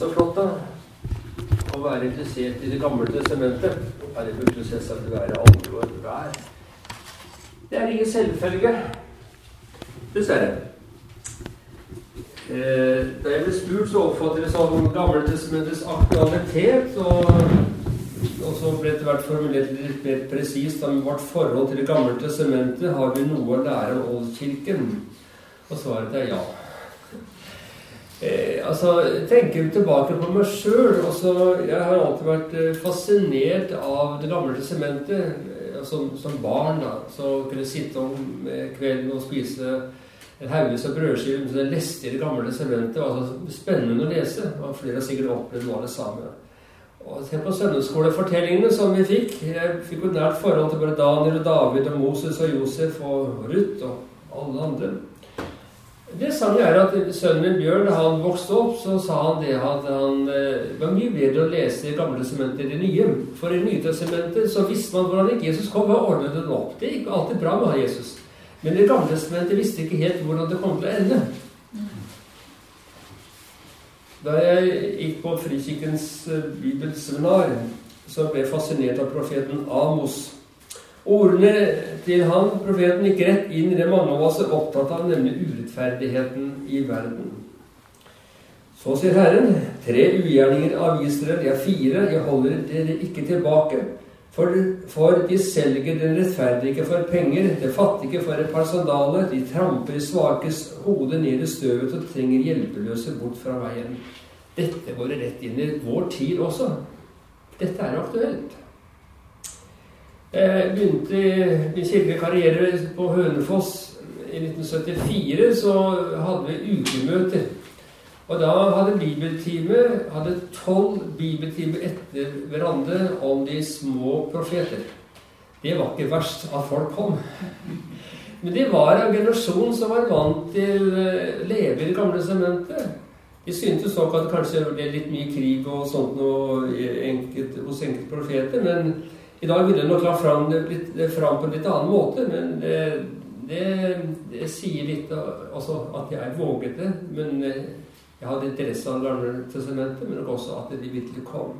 Så flott, da. Å være interessert i Det gamle testamentet. er det burde selvsagt være alle og enhver. Det er ingen selvfølge. Dessverre. Eh, da jeg ble spurt, så oppfattet jeg sånn Gamle testamentets aktualitet. Og, og så ble det hvert formulert litt mer presist om vårt forhold til Det gamle testamentet. Har vi noe å lære om Oldkirken? Og svaret er ja. Eh, altså, tenker tilbake på meg sjøl Jeg har alltid vært eh, fascinert av Det gamle testamentet. Eh, som, som, barn da, så kunne jeg sitte om kvelden og spise en haugevis av brødskiver så jeg leste i Det gamle testamentet. Det var så spennende å lese. og Flere har sikkert opplevd noe av det samme. Og Se på søndagsskolefortellingene som vi fikk. Jeg fikk et nært forhold til både Daniel og David og Moses og Josef og Ruth og alle andre. Det sanne er at Sønnen min Bjørn, da han vokste opp, så sa han det at han, eh, det var mye bedre å lese Gamle testamentet enn det nye. For i Nytestamentet så visste man hvordan ikke Jesus kom. og ordnet den opp? Det gikk alltid bra med Jesus. Men i Gamle testamentet visste ikke helt hvordan det kom til å ende. Da jeg gikk på Frikirkens eh, bibelseminar, så ble jeg fascinert av profeten Amos. Ordene til han, profeten, gikk rett inn i det mange av oss er opptatt av, nemlig urettferdigheten i verden. Så sier Herren, tre ugjerninger av Israel, ja, fire, jeg holder dere ikke tilbake. For, for de selger den rettferdige for penger, det fattige for et par sandaler, de tramper svakes hode ned i støvet og trenger hjelpeløse bort fra veien. Dette går rett inn i vår tid også. Dette er aktuelt. Jeg begynte min kirkelige karriere på Hønefoss i 1974. Så hadde vi ukemøter. Og da hadde bibeltime hadde tolv bibeltimer etter hverandre om de små profeter. Det var ikke verst at folk kom. Men det var en generasjon som var vant til å leve i det gamle sementet. De syntes nok at det kanskje ble litt mye krig og sånt noe enkelt, hos enkelte profeter. men i dag ville jeg nok lagt fram det fram på en litt annen måte, men det, det, det sier litt også at jeg våget det. Men eh, jeg hadde interesse av Det gamle testamentet, men også at de virkelig kom.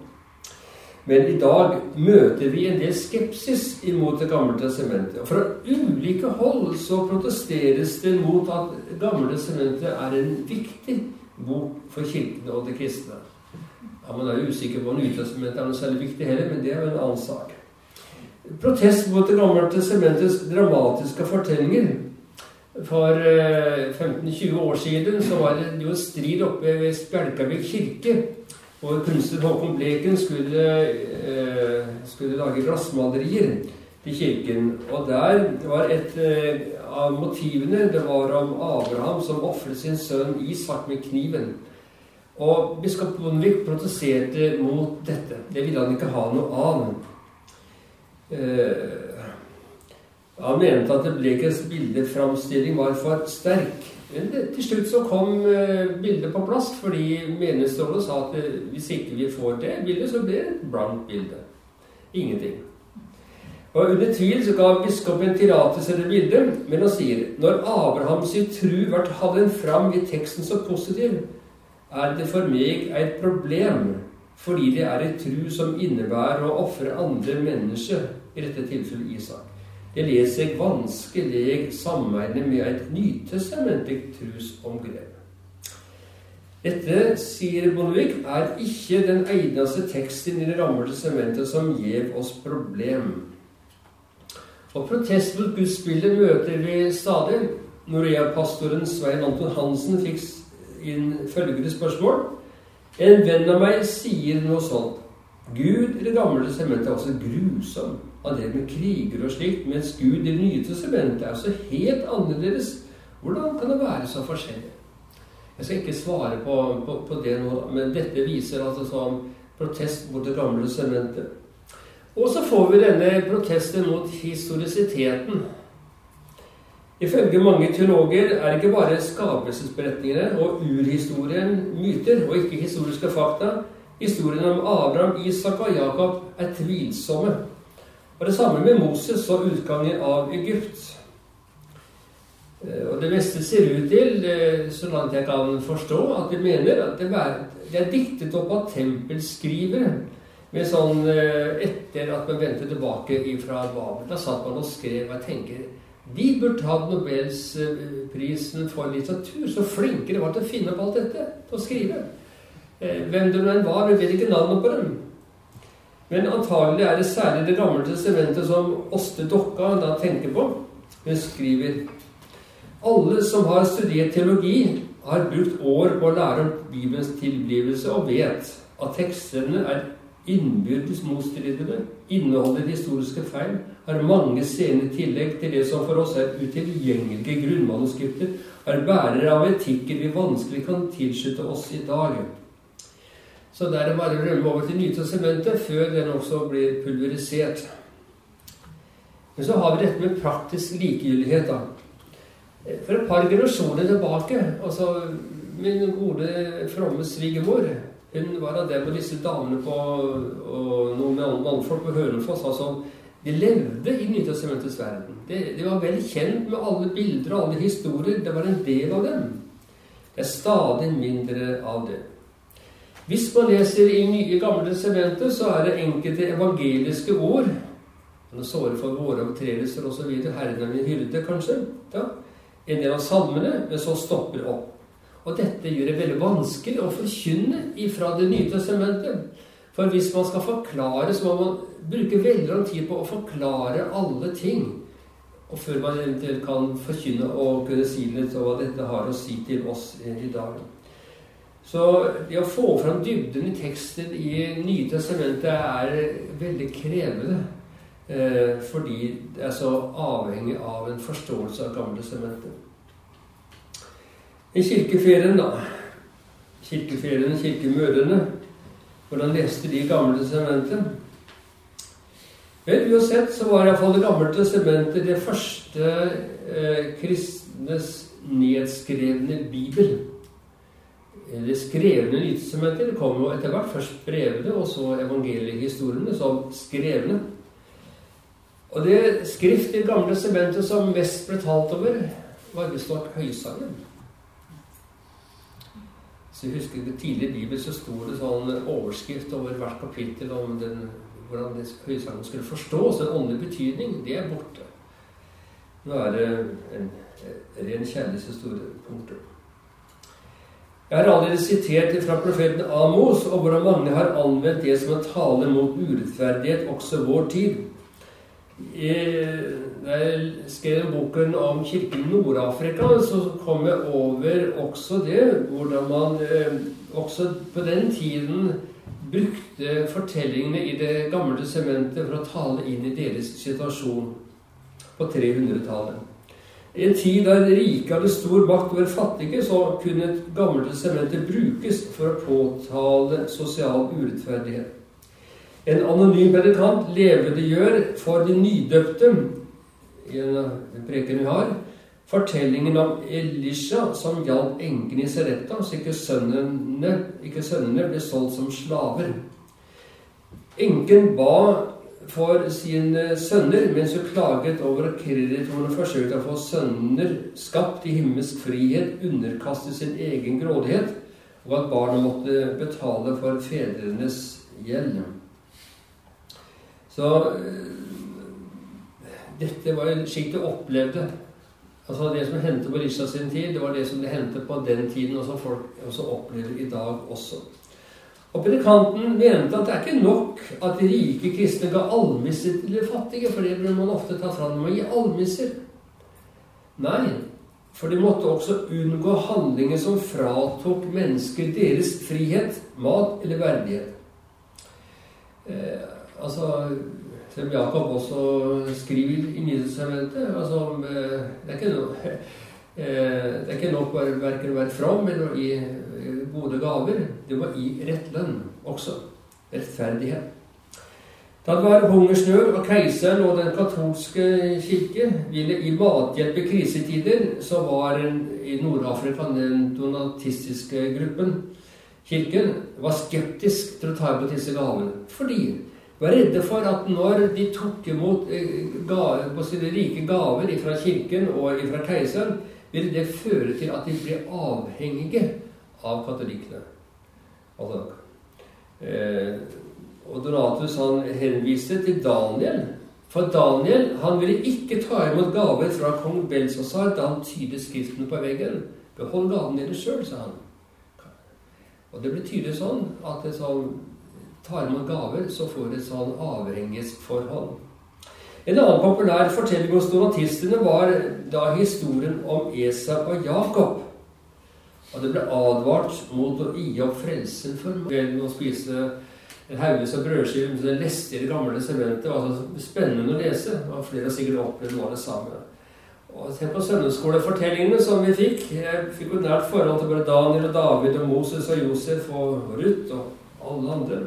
Men i dag møter vi en del skepsis imot Det gamle testamentet. Og fra ulike hold så protesteres det mot at gamle testamentet er en viktig bok for kirkene og de kristne. Ja, Man er jo usikker på om Nytestamentet er noe særlig viktig heller, men det er jo en annen sak protest mot Det gamle testamentets dramatiske fortellinger. For 15-20 eh, år siden så var det jo strid oppe ved Spjelkavik kirke. Hvor kunstner Håkon Bleken skulle, eh, skulle lage glassmalerier til kirken. Og der var et eh, av motivene det var om Abraham som ofret sin sønn Isak med kniven. Og biskop Bondevik protesterte mot dette. Det ville han ikke ha noe av. Eh, han mente at Blekens bildeframstilling var for sterk. Men det, til slutt så kom eh, bildet på plass, fordi menighetsrådet sa at eh, hvis ikke vi får det bildet, så blir det et blankt bilde. Ingenting. Og Under tvil så ga biskopen tillatelse til bildet, men han sier når Abrahams tru vart hadde fram i teksten så positiv, er det for meg et problem, fordi det er et tru som innebærer å ofre andre mennesker i dette tilfellet Isak. Det ler seg vanskelig sammenligne med et nytestamentlig trosomgrep. Dette, sier Bondevik, er ikke den eneste teksten i Det rammede sementet som gir oss problem. Og protest mot gudsbildet møter vi stadig. Norea-pastoren Svein Anton Hansen fikk inn følgende spørsmål. En venn av meg sier noe sånt. Gud i Det gamle sementet er også grusom av det med kriger og slikt, mens Gud i Det nye testamentet er så helt annerledes. Hvordan kan det være så forskjellig? Jeg skal ikke svare på, på, på det nå, men dette viser altså som protest mot Det gamle testamentet. Og så får vi denne protesten mot historisiteten. Ifølge mange teologer er det ikke bare skapelsesberetningene og urhistorien myter, og ikke historiske fakta. Historien om Abraham, Isak og Jakob er tvilsomme. Og det samme med Moses og utgangen av Egypt. Eh, og det meste ser ut til, så langt jeg kan forstå, at de mener at det er, diktet opp av tempelskrivere. Med sånn Etter at man vendte tilbake fra Babel. Da satt man og skrev. Og jeg tenker de burde hatt Nobelsprisen for litteratur. Så flinke de var til å finne opp alt dette. Til å skrive. Hvem det enn var. Vi vet ikke navnet på dem. Men antagelig er det særlig Det gamle testamentet som Åste Dokka da tenker på. Hun skriver alle som har studert teologi, har brukt år på å lære om Bibelens tilblivelse og vet at tekstene er innbyrdes motstridende, inneholder historiske feil, har mange scener i tillegg til det som for oss er utilgjengelige grunnmanuskripter, er bærere av etikker vi vanskelig kan tilslutte oss i dag. Så da er det bare å rømme over til Nytestamentet før den også blir pulverisert. Men så har vi dette med praktisk likegyldighet. da. For et par generasjoner tilbake altså Min gode, fromme svigermor hun var av dem og disse damene på og noen med mannfolk på Hønefoss altså, De levde i Nytestamentets verden. De, de, var vel kjent med alle bilder og alle historier. Det var en del av dem. Det er stadig mindre av det. Hvis man leser i Nye Gamle testamentet, så er det enkelte evangeliske ord Nå såret for våre overtredelser osv. Herren er min hyrde, kanskje. Ja. En del av salmene, men så stopper opp. Og dette gjør det veldig vanskelig å forkynne ifra Det nye testamentet. For hvis man skal forklare, så må man bruke veldig lang tid på å forklare alle ting. Og før man eventuelt kan forkynne og kunne si litt om hva dette har å si til oss i dag. Så det å få fram dybden i teksten i Nye testamentet er veldig krevende. Eh, fordi det er så avhengig av en forståelse av Gamle testamentet. I kirkeferien, da. Kirkeferien, kirkemødrene Hvordan leste de Gamle testamentet? Vel, uansett så var iallfall Det gamle testamentet det første eh, kristnes nedskrevne bibel det skrevne Nytestamentet det kom jo etter hvert. Først brevene, og så evangeliehistoriene som skrevne. Og det skrift i Gamle sementet som mest ble talt over, var visstnok Høysangen. Så jeg husker det i Bibelen så sto det sånn overskrift over hvert kapittel om den, hvordan Høysangen skulle forstås. En åndelig betydning. Det er borte. Nå er det en ren kjærlighetshistorie. Punktum. Jeg har allerede sitert fra profeten Amos, og hvordan mange har anvendt det som en tale mot urettferdighet også vår tid. Da jeg skrev boken om kirken i Nord-Afrika, så kom jeg over også det, hvordan man eh, også på den tiden brukte fortellingene i det gamle sementet for å tale inn i deres situasjon på 300-tallet. I en tid der rike hadde stor makt over fattige, så kunne et gammelt testamentet brukes for å påtale sosial urettferdighet. En anonym predikant levendegjør for de nydøpte i en preken vi har, fortellingen om Elisha som hjalp enken i Seretta, så ikke sønnene, ikke sønnene ble solgt som slaver. Enken ba for sine sønner, mens hun klaget over at kreditorene forsøkte å få sønner skapt i himmelsk frihet, underkastet sin egen grådighet, og at barna måtte betale for fedrenes gjeld. Så eh, dette var jo slik de opplevde. Altså Det som hendte på Risha sin tid, det var det som det hendte på den tiden, og som folk også opplever i dag også. Og predikanten mente at det er ikke nok at de rike kristne ga almisser til de fattige, for det burde man ofte ta fram med å gi almisser. Nei, for de måtte også unngå handlinger som fratok mennesker deres frihet, mat eller verdighet. Eh, altså Som Jakob også skriver i Nytestamentet altså, eh, det, er ikke noe, det er ikke nok verken å være from eller å gi gode gaver. Det må gi rett lønn også. Rettferdighet. Da det var hungersnød og keiseren og den katolske kirke ville gi mathjelp i krisetider, så var i Nord-Afrika den donatistiske gruppen, kirken, var skeptisk til å ta imot disse gavene. Fordi de var redde for at når de tok imot eh, gave, rike gaver fra kirken og fra keiseren, ville det føre til at de ble avhengige av katolikkene. Altså, eh, og Donatus han henviste til Daniel. For Daniel han ville ikke ta imot gaver fra kong Belsazar da han tydet skriftene på veggen. Behold gavene dere sjøl, sa han. Og det blir tydelig sånn at det sånn, tar imot gaver, så får et sånn avhengighetsforhold. En annen populær fortelling hos donatistene var da historien om Esau og Jakob. Og det ble advart mot å gi opp frelsen for ved og spise en hauges av brødskiver med det leste i gamle sementet. Altså spennende å lese. Og flere har sikkert opplevd noe av det samme. Og Se på søndagsskolefortellingene som vi fikk. Jeg fikk jo nært forhold til både Daniel og David og Moses og Josef og Ruth og alle andre.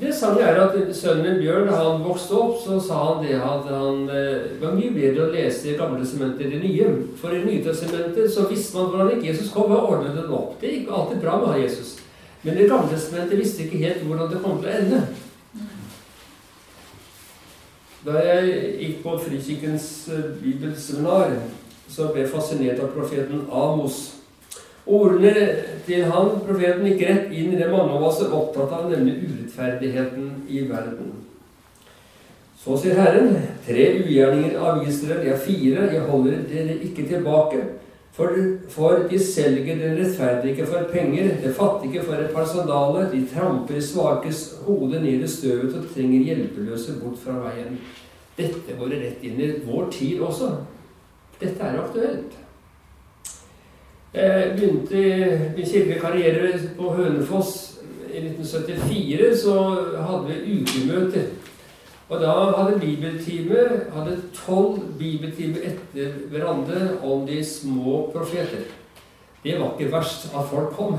Det sanne er at Sønnen min Bjørn, han vokste opp, så sa han det at han eh, var mye bedre å lese i Gamle testamentet enn det nye. For i Nye testamentet så visste man hvordan ikke Jesus kom, og ordnet det opp. Det gikk alltid bra med Jesus. Men i Gamle testamentet visste ikke helt hvordan det kom til å ende. Da jeg gikk på Frikirkens eh, bibelseminar, så ble jeg fascinert av profeten Amos. Ordene til han, profeten, gikk rett inn i det mange av oss er opptatt av, nemlig urettferdigheten i verden. Så sier Herren, tre ugjerninger av Israel, ja, fire, jeg holder dere ikke tilbake. For, for de selger den rettferdige for penger, det fattige for et par sandaler, de tramper svakes hode ned i støvet og trenger hjelpeløse bort fra veien. Dette går rett inn i vår tid også. Dette er aktuelt. Jeg begynte min kirkelige karriere på Hønefoss i 1974. Så hadde vi ukemøter. Og da hadde bibeltime hadde tolv bibeltimer etter hverandre om de små profeter. Det var ikke verst at folk kom.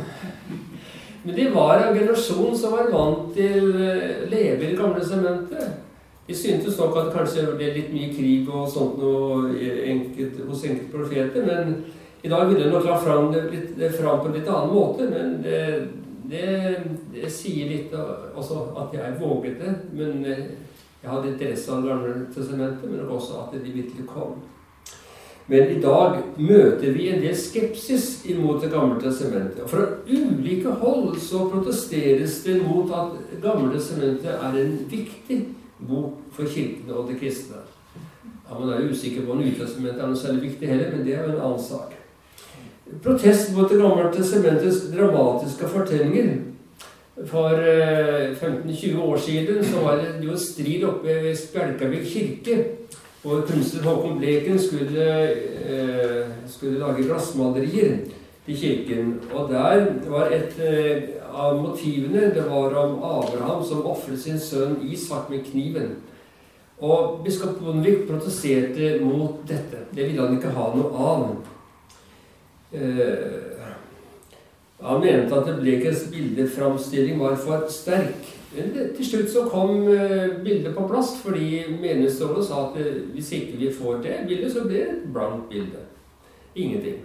Men de var en generasjon som var vant til å leve i det gamle sementet. De syntes nok at det kanskje ble litt mye krig og sånt noe enkelt, hos enkelte profeter. Men i dag ville de nok la fram det, det fram på en litt annen måte. Men det, det, det sier litt også at jeg våget det. Men jeg hadde interesse av Det gamle testamentet, men også at de virkelig kom. Men i dag møter vi en del skepsis imot Det gamle testamentet. Og fra ulike hold så protesteres det mot at Det gamle testamentet er en viktig bok for kirkene og de kristne. Ja, Man er jo usikker på om Nytestamentet er noe særlig viktig heller, men det er jo en annen sak. Protest mot Det gamle testamentets dramatiske fortellinger for 15-20 eh, år siden så var det jo strid oppe ved Spjelkavik kirke. Hvor kunstner Håkon Bleken skulle, eh, skulle lage glassmalerier til kirken. Og der var et eh, av motivene det var om Abraham som ofret sin sønn Isak med kniven. Og biskop Bondevik protesterte mot dette. Det ville han ikke ha noe av. Han mente at Blekens bildeframstilling var for sterk. Men til slutt så kom eh, bildet på plass, fordi menighetsrådet sa at eh, hvis ikke vi får det bildet, så blir det et blankt bilde. Ingenting.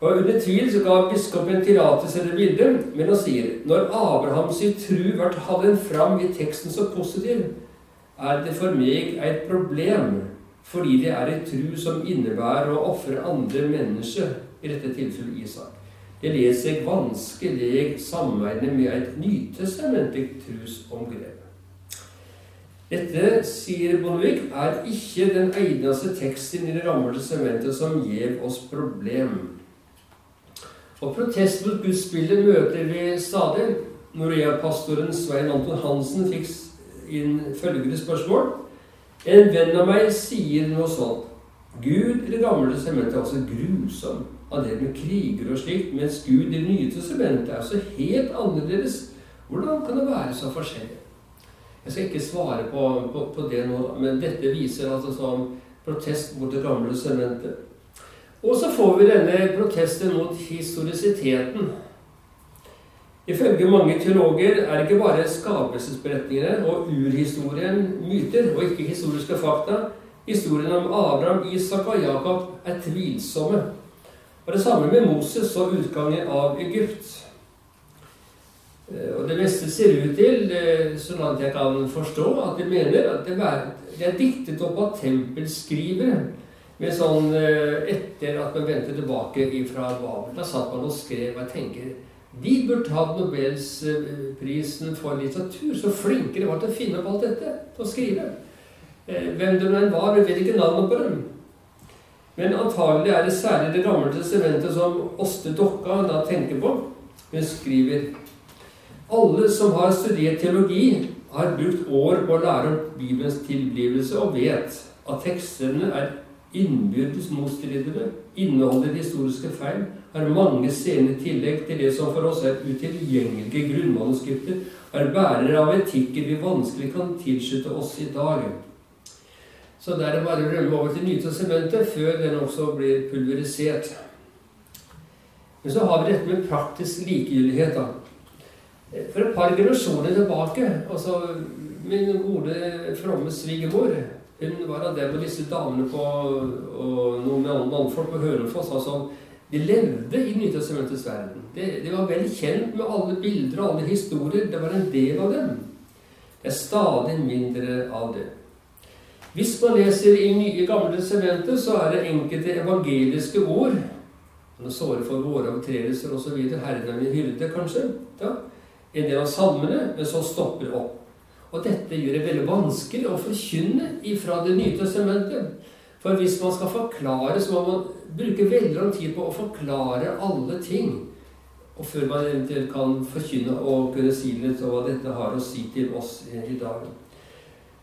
Og Under tvil så ga biskopen tillatelse til bildet, men han sier når Abrahams tru vart halden fram i teksten så positiv, er det for meg et problem, fordi det er et tru som innebærer å ofre andre mennesker, i dette tilfellet Isak. Det ler seg vanskelig sammenligne med et nytestamentlig trosomgrep. Dette, sier Bondevik, er ikke den eneste teksten i Det gamle testamentet som gir oss problem. Og protest mot gudsbildet møter vi stadig. Norea-pastoren Svein Anton Hansen fikk inn følgende spørsmål. En venn av meg sier noe sånt. Gud i Det gamle testamentet er altså grusom av det med kriger og slikt, mens Gud i Det nye testamentet er så helt annerledes. Hvordan kan det være så forskjellig? Jeg skal ikke svare på, på, på det nå, men dette viser altså som protest mot Det gamle testamentet. Og så får vi denne protesten mot historisiteten. Ifølge mange teologer er det ikke bare skapelsesberetningene og urhistorien myter, og ikke historiske fakta. Historien om Abraham, Isak og Jakob er tvilsomme. Og det samme med Moses og utgangen av Egypt. Eh, og det meste ser ut til, eh, sånn at jeg kan forstå, at de mener at det er diktet opp av tempelskrivere med sånn eh, Etter at man vendte tilbake fra Babel, da satt man og skrev. Og jeg tenker de burde hatt Nobelsprisen for litteratur. Så flinke de var til å finne opp alt dette. Å skrive. Hvem det nå var, vi vet ikke navnet på dem. Men antagelig er det særlig Det gamle testamentet som Åste Dokka da tenker på. Hun skriver alle som har studert teologi, har brukt år på å lære om Bibelens tilblivelse og vet at tekstene er innbyrdes motstridende, inneholder historiske feil, har mange sene tillegg til det som for oss er utilgjengelige grunnmanuskripter, er bærere av etikker vi vanskelig kan tilslutte oss i dag. Så det er bare å rømme over til Nytestamentet før den også blir pulverisert. Men så har vi dette med praktisk likegyldighet. da. For et par generasjoner tilbake altså Min gode, fromme svigermor hun var av dem og disse damene på og noen med mannfolk på Hønefoss. altså De levde i Nytestamentets verden. De, de, var vel kjent med alle bilder og alle historier. Det var en del av dem. Det er stadig mindre av det. Hvis man leser i Nye Gamle testamentet, så er det enkelte evangeliske ord Nå såre for våre overtredelser osv. Herren er min hyrde, kanskje. Ja. En del av salmene, men så stopper det opp. Og dette gjør det veldig vanskelig å forkynne ifra Det nye testamentet. For hvis man skal forklare, så må man bruke veldig lang tid på å forklare alle ting. Og før man eventuelt kan forkynne og kunne si litt om hva dette har å si til oss i dag.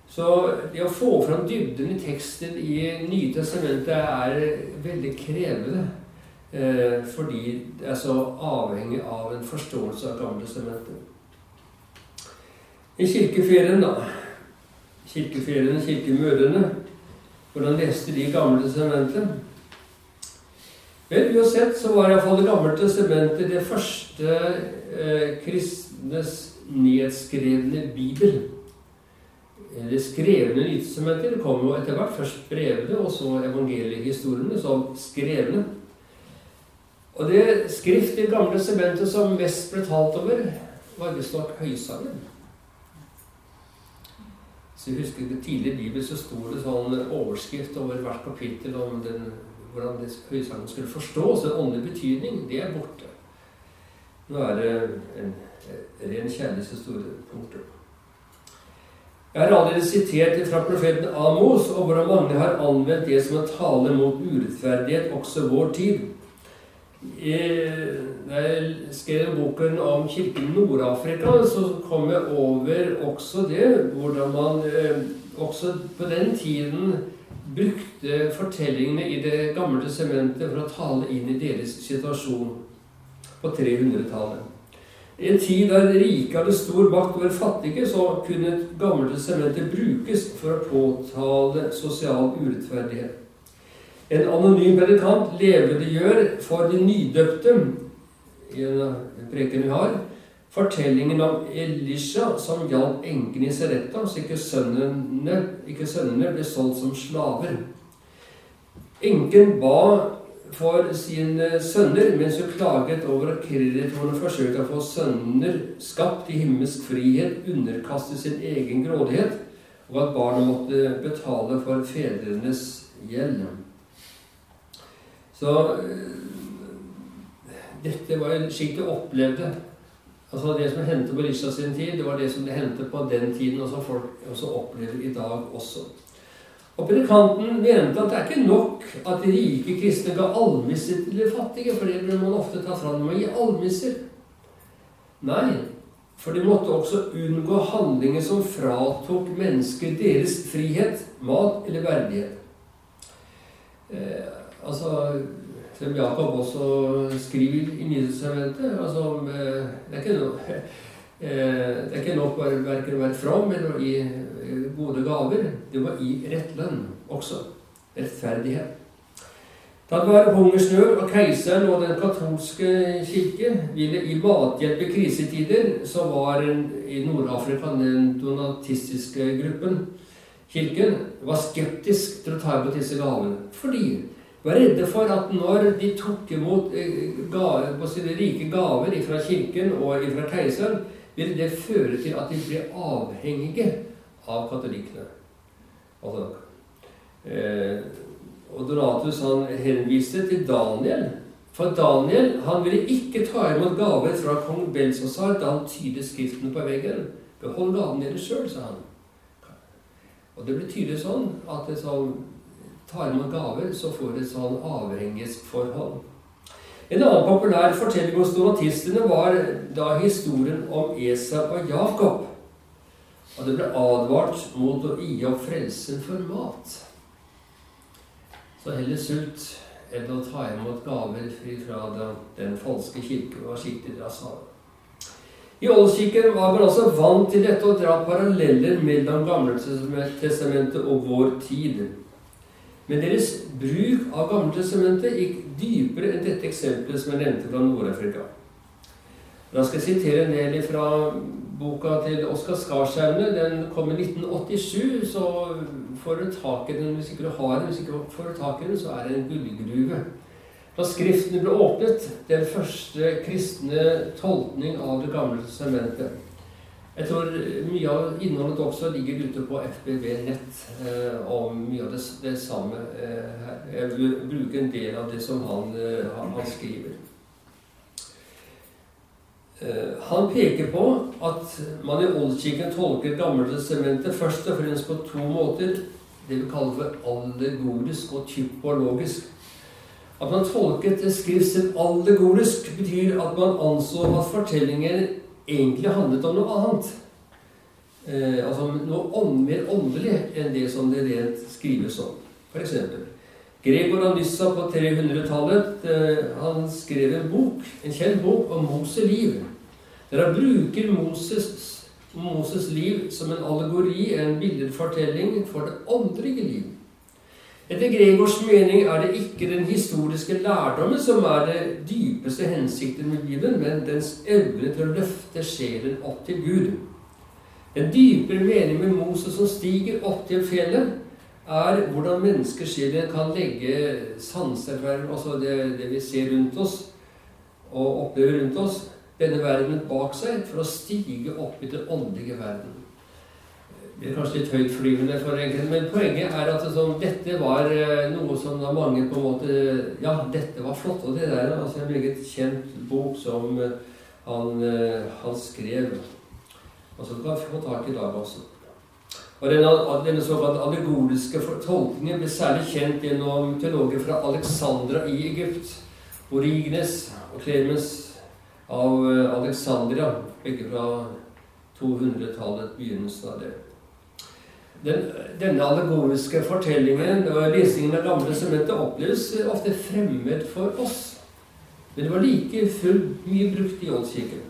Så det å få fram dybden i teksten i Nye testamentet er veldig krevende. Eh, fordi det er så avhengig av en forståelse av Gamle testamentet. I kirkeferien, da. Kirkeferien, kirkemødrene Hvordan leste de Gamle testamentet? Vel, uansett så var iallfall Det gamle testamentet det første eh, kristnes nedskrevne bibel. Det skrevne Nytestamentet kom jo etter hvert. Først brevene, og så evangeliehistoriene som skrevne. Og det skrift i Gamle sementet som mest ble talt over, var visstnok Høysangen. Så jeg husker det tidligere i Bibelen så sto det sånn overskrift over hvert kapittel om den, hvordan det, Høysangen skulle forstås. En åndelig betydning. Det er borte. Nå er det en ren kjærlighetshistorie. Punktum. Jeg har allerede sitert fra profeten Amos, og hvordan mange har anvendt det som en tale mot urettferdighet også vår tid. Da jeg skrev boken om kirken i Nord-Afrika, så kom jeg over også det, hvordan man eh, også på den tiden brukte fortellingene i Det gamle sementet for å tale inn i deres situasjon på 300-tallet. I en tid der rike hadde stor makt over fattige, så kunne Gamle sementet brukes for å påtale sosial urettferdighet. En anonym predikant levendegjør for de nydøpte i en preken vi har, fortellingen om Elisha som hjalp enken i Seretta, så ikke sønnene, ikke sønnene ble solgt som slaver. Enken ba for sine sønner mens hun klaget over at kreditorene forsøkte å få sønner skapt i himmelsk frihet, underkastet sin egen grådighet, og at barna måtte betale for fedrenes gjeld. Så eh, dette var slik det opplevde. Altså Det som hendte på Risha sin tid, det var det som det hendte på den tiden, og som folk også opplever i dag også. Og Predikanten mente at det er ikke nok at de rike kristne ga almisser til de fattige, for det burde man ofte ta fram med å gi almisser. Nei, for de måtte også unngå handlinger som fratok mennesker deres frihet, mat eller verdighet. Eh, Altså, som Jakob også skriver i Nytestamentet altså, Det er ikke noe eh, det er ikke nok verken å være from eller å gi gode gaver. Det må gi rett lønn også. Rettferdighet. Da det var hungersnød og keiseren og den katolske kirke ville gi mathjelp i krisetider, så var i Nord-Afrika den donatistiske gruppen, kirken, var skeptisk til å ta imot disse gavene. Fordi de var redde for at når de tok imot eh, på sine rike gaver fra kirken og fra keiseren, ville det føre til at de ble avhengige av katolikkene. Altså, eh, Og Donatus han henviste til Daniel. For Daniel han ville ikke ta imot gaver fra kong Belsazar da han tydet Skriften på veggen. Behold gaven dere sjøl, sa han. Og det blir tydelig sånn at det som tar imot gaver, så får det et sånn avhengighetsforhold. En annen populær fortelling hos donatistene var da historien om Esau og Jakob. Og det ble advart mot å gi opp frelsen for mat. Så heller sult enn å ta imot gaver fra den, den falske kirke, var slik de da. I Oldkirken var man altså vant til dette å dra paralleller mellom Gamletestamentet og vår tid. Men deres bruk av Gamletestamentet gikk dypere enn dette eksempelet som jeg nevnte fra Nord-Afrika. Da skal jeg sitere del fra boka til Oskar Skarsaune. Den kom i 1987. Så får du tak i den hvis ikke du har den. Ikke du den, så er det en gullgruve. Da Skriftene ble åpnet, den første kristne tolkning av Det gamle testamentet. Jeg tror mye av innholdet også ligger ute på FBV Nett eh, om mye av det, det samme eh. Jeg vil bruke en del av det som han, eh, han, skriver. Eh, han peker på at man i Oldkirken tolker Gammeltestamentet først og fremst på to måter. Det vi kaller for allegorisk og typologisk. At man tolket det skriftsel allegorisk, betyr at man anså at fortellingen egentlig handlet om noe annet. Eh, altså noe mer åndelig enn det som det rent skrives om. F.eks. Gregor Anyssa på 300-tallet eh, han skrev en bok, en kjent bok om Moses liv. Der han bruker Moses, Moses liv som en allegori, en billedfortelling for det åndelige liv. Etter Gregors mening er det ikke den historiske lærdommen som er det dypeste hensikten med Bibelen, men dens evne til å løfte sjelen opp til Gud. En dypere mening med Moses som stiger opp til fjellet, er hvordan menneskesjelen kan legge sanser, altså det, det vi ser rundt oss og opplever rundt oss, denne verdenen bak seg, for å stige opp i den åndelige verden. Er kanskje litt høytflyvende for enkelte, men poenget er at sånn, dette var eh, noe som da mange på en måte Ja, dette var flott. Og det der altså en meget kjent bok som eh, han, eh, han skrev. Og som du kan få tak i i dag også. Og Denne, denne såkalt allegoriske tolkningen ble særlig kjent gjennom teologer fra Alexandra i Egypt. Origenes og Clemens av Alexandria, begge fra 200-tallet, begynnelsen av det den, denne allegoriske fortellingen og lesingen av Gamle sementer oppleves ofte fremmed for oss. Men det var like fullt mye brukt i Åndskirken.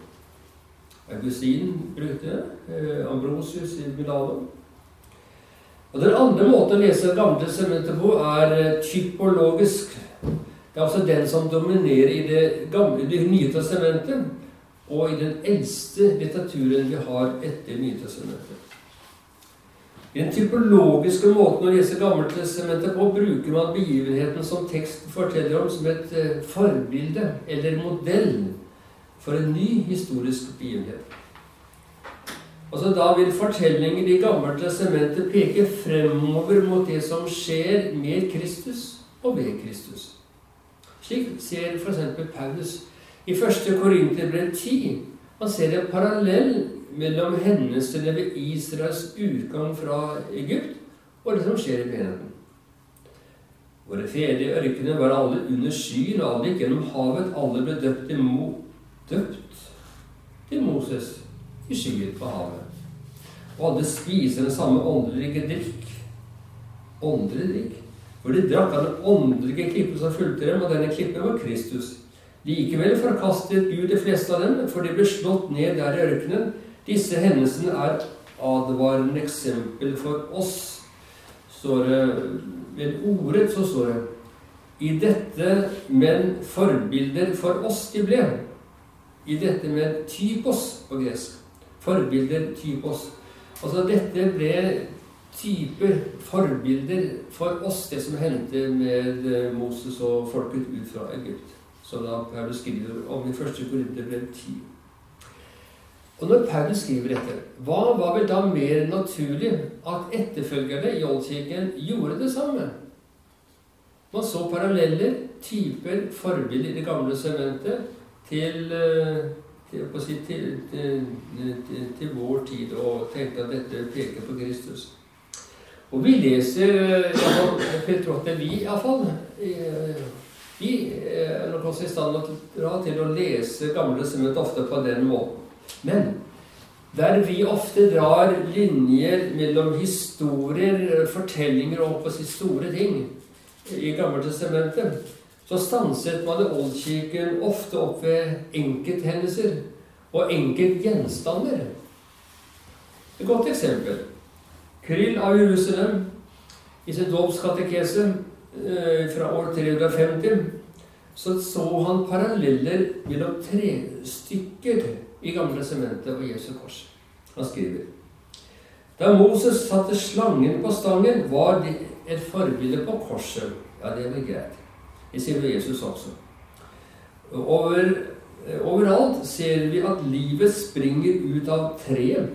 Augustin brukte det. Eh, Ambrosius i Milano. Og Den andre måten å lese Gamle sementer på er eh, typologisk. Det er altså den som dominerer i det, gamle, det nye testamentet og i den eldste litteraturen vi har etter Nytestamentet. I den typologiske måten å lese Gammeltestamentet på bruker man begivenheten som teksten forteller om, som et eh, forbilde eller modell for en ny historisk begivenhet. Altså Da vil fortellinger i Gammeltestamentet peke fremover mot det som skjer med Kristus og ved Kristus. Slik ser f.eks. Paulus i 1. Korinterbrev 10. Man ser en parallell mellom hendelsene ved Israels utgang fra Egypt og det som skjer i menigheten. Våre fedre i ørkenen var alle under skyen, og alle gikk gjennom havet. Alle ble døpt til, Mo, døpt til Moses i skyen på havet. Og alle spiser den samme åndelige drikk. Åndelig drikk. For de drakk av den åndelige klippen som fulgte dem, og denne klippen var Kristus. Likevel forkastet Gud de fleste av dem, for de ble slått ned der i ørkenen disse hendelsene er advarende eksempel for oss. Står det Ved ordet så står det I dette, men forbilder for oss de ble. I dette med typos på gresk. Forbilder typos. Altså dette ble typer, forbilder for oss, det som hendte med eh, Moses og folket ut fra Egypt. Som da Paulus skriver om i første Korinterbrev 10. Og når Paulus skriver dette, hva var vel da mer naturlig at etterfølgerne i Oldkirken gjorde det samme? Man så paralleller, typer, forbilder i det gamle sementet til, eh, til, til, til, til, vår tid, og tenkte at dette peker på Kristus. Og vi leser det er vi, iallfall Vi er nok også i stand til å lese Gamle sement ofte på den måten. Men der vi ofte drar linjer mellom historier, fortellinger og på si store ting i Gammeltestamentet, så stanset man i Oldkirken ofte opp ved enkelthendelser og enkeltgjenstander. Et godt eksempel. Kryll av Jerusalem i sin dåpskatekese eh, fra år 350 så så han paralleller mellom tre stykker i Gamle sementet og Jesu kors. Han skriver Da Moses satte slangen på stangen, var det et forbilde på korset. Ja, det var greit. Det sier Jesus også. Over, overalt ser vi at livet springer ut av treet.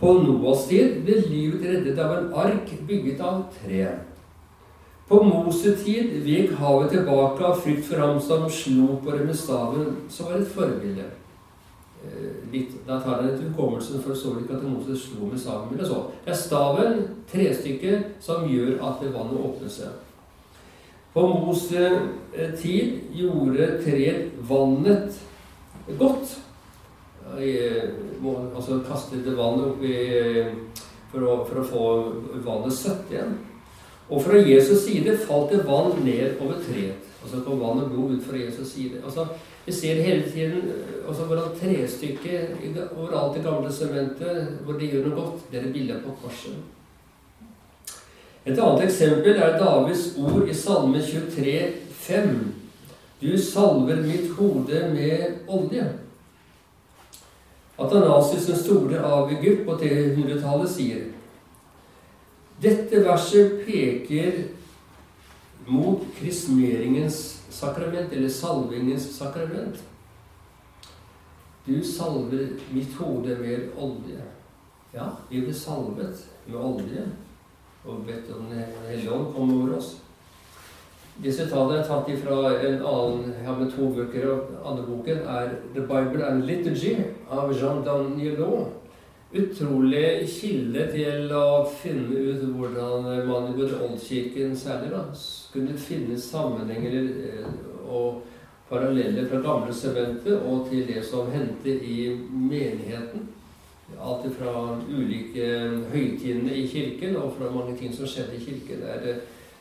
På Noas tid ble livet reddet av en ark bygget av tre. På Mosetid vek havet tilbake av frykt for ham som slo på det med staven, som var et forbilde. Eh, litt, da tar jeg det til hukommelsen, for så ikke at Moses slo med staven. det så. Det er staven, trestykket, som gjør at vannet åpner seg. På Moses eh, tid gjorde treet vannet godt. Altså kastet det vannet oppi for å, for å få vannet søtt igjen. Og fra Jesus side falt det vann ned over treet. Altså kom vann og blod ut fra Jesus side. Altså, vi ser hele tiden også altså, hvordan trestykket overalt i gamle sementet, hvor de gjør noe godt, det er bildet på korset. Et annet eksempel er Davids ord i Salme 23, 5. Du salver mitt hode med olje. Atanasius den store av Egypt på 300-tallet sier dette verset peker mot krismeringens sakrament, eller salvingens sakrament. Du salver mitt hode med olje. Ja, vi blir salvet med olje og bedt om Den hellige ånd kom over oss. Disse tallene er tatt fra en annen Jeg har med to bøker. og Andre boken er The Bible and Liturgy av Jean Danielot utrolig kilde til å finne ut hvordan man i både Oldkirken særlig da, kunne finne sammenhenger eh, og paralleller fra gamle sementet og til det som hendte i menigheten. Alt fra ulike høytidene i kirken og fra mange ting som skjedde i kirken. Det,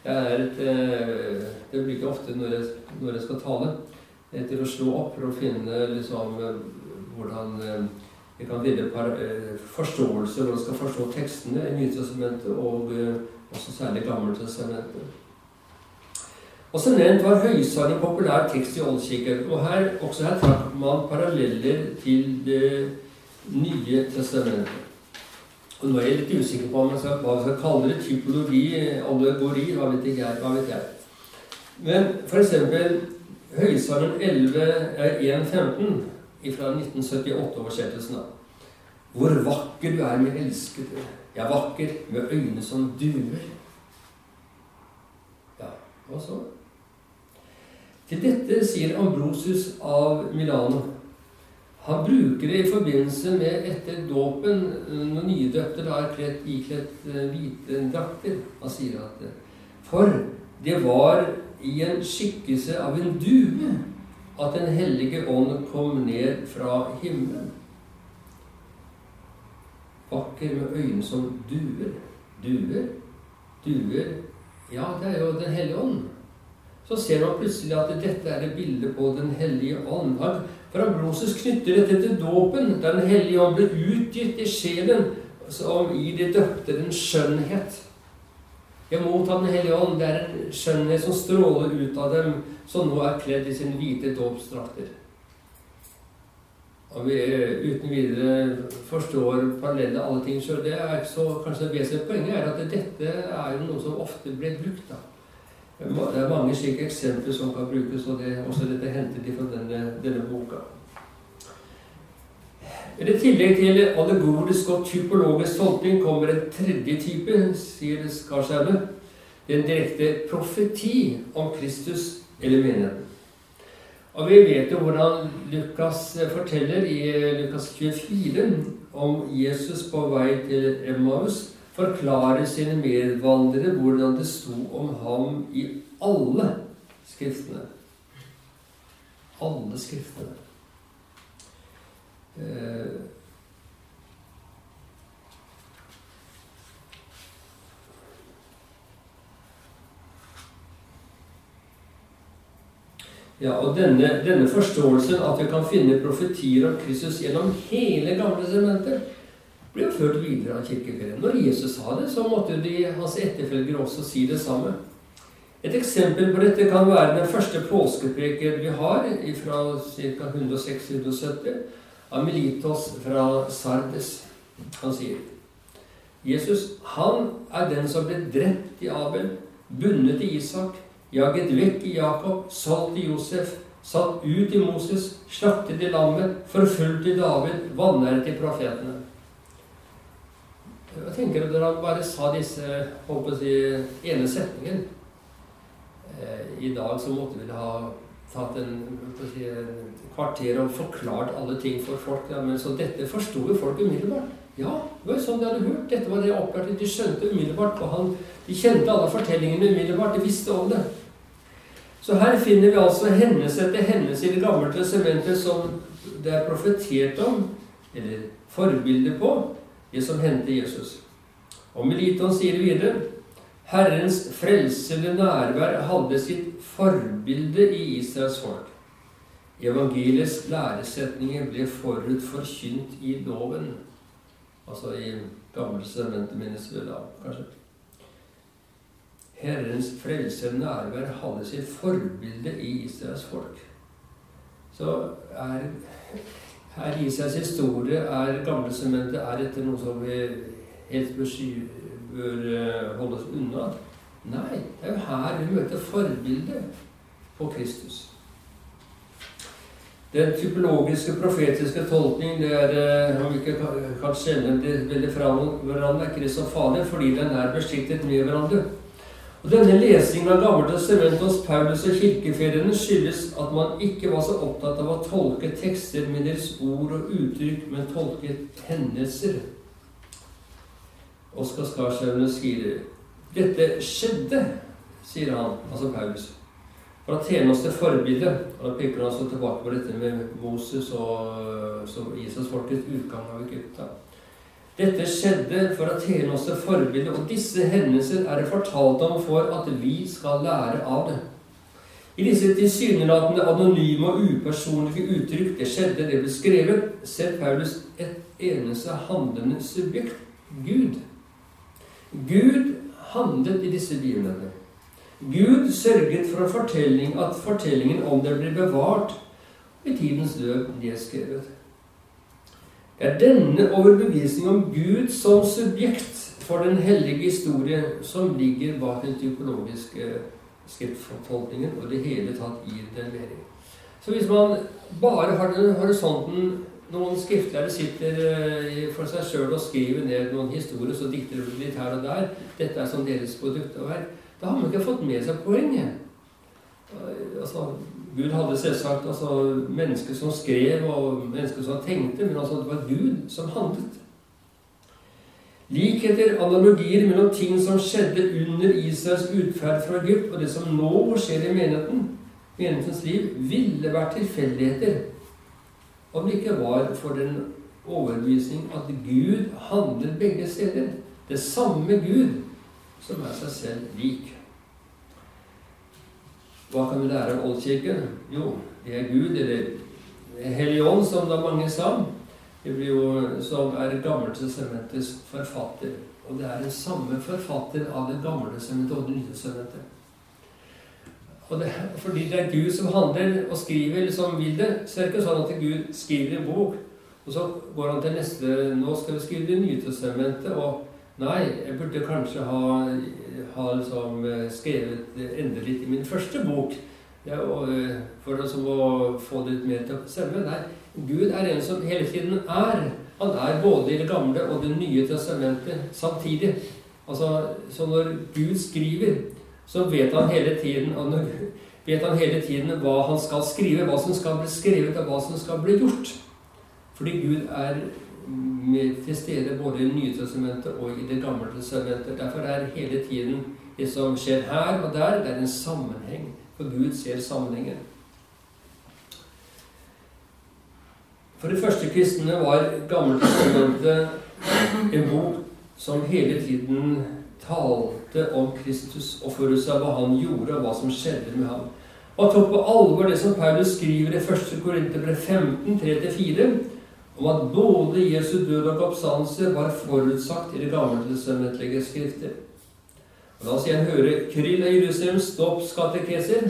er et, eh, det blir ikke ofte når jeg, når jeg skal tale, etter å slå opp for å finne liksom, hvordan vi kan finne eh, forståelse, hvordan skal forstå tekstene i Nytestamentet og eh, også særlig Gammeltestamentet. Også nevnt var høysang en populær tekst i Oldkirken. Og her, også her trakk man paralleller til Det nye testamentet. Og nå er jeg litt usikker på om jeg skal, hva vi skal kalle det. Typologi, allegori, hva vet jeg. Hva vet jeg. Men for eksempel Høysangen 1.15 fra 1978-oversettelsen. Hvor vakker du er, min elskede. Jeg er vakker med øyne som duer. Ja, hva så? Til dette sier Ambrosius av Milano. Han bruker det i forbindelse med etter dåpen, når nydøpte da er kledd, ikledd eh, hvite drakter. Han sier at For det var i en skikkelse av en due at Den hellige ånd kom ned fra himmelen. Vakker med øyne som duer. Duer? Duer Ja, det er jo Den hellige ånd. Så ser man plutselig at dette er et bilde på Den hellige ånd. For Ambrosius knytter dette til dåpen, der Den hellige ånd ble utgitt i sjelen, som i de døpte en skjønnhet. Jeg mottar Den hellige ånd. Det er en skjønnhet som stråler ut av dem, som nå er kledd i sine hvite dåpsdrakter. Og vi uten videre forstår parallelle alle ting sjøl, det er ikke så kanskje det vesentlige poenget er at dette er jo noe som ofte blir brukt. da. Det er mange slike eksempler som kan brukes, og det, også dette hentet fra denne, denne boka. I tillegg til allegorisk og typologisk tolkning kommer en tredje type, sier Skarsheimer. Det er en direkte profeti om Kristus eller menigheten. Og vi vet jo hvordan Lukas forteller i Lukas 24 om Jesus på vei til Emmaus forklarer sine medvandrere hvordan det sto om ham i alle skriftene. Alle skriftene. Eh, Ja, og denne, denne, forståelsen at vi kan finne profetier om Kristus gjennom hele Gamle sementer, ble jo ført videre av kirkeferien. Når Jesus sa det, så måtte de, hans etterfølgere også si det samme. Et eksempel på dette kan være den første påskepreken vi har, fra ca. 160-170, av Melitos fra Sardes. Han sier Jesus, han er den som ble drept i Abel, bundet i Isak, jaget vekk i Jakob, solgt i Josef, satt ut i Moses, slaktet i lammet, forfulgt i David, vanæret i profetene. Hva tenker du når han bare sa disse håper jeg, ene setningen eh, I dag så måtte vi ha tatt en, si, en kvarter og forklart alle ting for folk. Ja, men så dette forsto jo folk umiddelbart. Ja, det var jo sånn de hadde hørt. Dette var det opplærte. De skjønte umiddelbart. Og han, de kjente alle fortellingene umiddelbart. De visste om det. Så her finner vi altså hendelse etter hendelse i Det gamle testamentet som det er profetert om, eller forbilde på, det som hendte Jesus. Og Meliton sier videre Herrens frelsende nærvær hadde sitt forbilde i Israels folk. Evangeliets læresetninger ble forut forkynt i loven. Altså i Gamle testamentet, minnes da, kanskje. Herrens frelse nærvær hadde sitt forbilde i Israels folk. Så er, er Israels historie, er gamle sementer er dette noe som vi helt bør, eh, holde oss unna? Nei, det er jo her vi møter forbildet på Kristus. Den typologiske, profetiske tolkning det er, eh, om vi ikke kan skjelle det veldig fra hverandre, er ikke det så farlig, fordi den er besiktet med hverandre. Og Denne lesingen av Gamle testamentet hos Paulus og kirkefedrene skyldes at man ikke var så opptatt av å tolke tekster med deres ord og uttrykk, men tolke hendelser. Oskar Skarshaugen skriver dette skjedde, sier han, altså Paulus, for å tjene oss til forbilde. Og da peker han altså tilbake på dette med Moses og som Israelsfolkets utgang av Egypta. Dette skjedde for å tjene oss til forbilde, og disse hendelser er det fortalt om for at vi skal lære av det. I disse tilsynelatende anonyme og upersonlige uttrykk det skjedde, det ble skrevet, ser Paulus et eneste handlende subjekt Gud. Gud handlet i disse begivenhetene. Gud sørget for fortelling, at fortellingen om det ble bevart, i tidens løp nedskrevet. Er denne overbevisning om Gud som subjekt for den hellige historie som ligger bak den typologiske skriftfortolkningen, og det hele tatt i den mening. Så hvis man bare har den horisonten Noen skriftlærere sitter eh, for seg sjøl og skriver ned noen historier, så dikter de litt her og der. Dette er som deres produkt og verk. Da har man ikke fått med seg poenget. Altså, Gud hadde selvsagt altså, mennesker som skrev, og mennesker som tenkte, men altså, det var Gud som handlet. Likheter, analogier mellom ting som skjedde under Israels utferd fra Egypt, og det som nå skjer i menigheten, menighetens liv, ville vært tilfeldigheter om det ikke var for den overbevisning at Gud handler begge steder. Det samme Gud som er seg selv lik. Hva kan vi lære av Oldkirken? Jo, det er Gud, eller Hellig Ånd, som da mange sa. Det blir jo, som er Gammeltestamentets forfatter. Og det er den samme forfatter av Det gamle testamentet og Det nye testamentet. Og det, fordi det er Gud som handler og skriver som vil det, så er det ikke sånn at Gud skriver en bok, og så går han til neste Nå skal vi skrive Det nye testamentet. og Nei, jeg burde kanskje ha, ha liksom eh, skrevet enda litt i min første bok. Ja, eh, for å få det litt mer til å stemme. Nei, Gud er en som hele tiden er. Han er både i Det gamle og Det nye testamentet samtidig. Altså, Så når Gud skriver, så vet han hele tiden, vet han hele tiden hva han skal skrive, hva som skal bli skrevet, og hva som skal bli gjort. Fordi Gud er til stede både i Nye testamentet og i Det gamle testamentet. Derfor er hele tiden det som skjer her og der, det er en sammenheng. For Gud ser sammenhengen. For de første kristne var Gammeltestamentet en bok som hele tiden talte om Kristus og forutsa hva han gjorde, og hva som skjedde med ham. Og tok på alvor det som Paulus skriver i 1. Korinterbrev 15, 3-4, om at både Jesu død og oppstandelse var forutsagt i det gammeltestamentlige skrifter. Og La oss igjen høre Kryll av Jerusalems dåpskatekeser,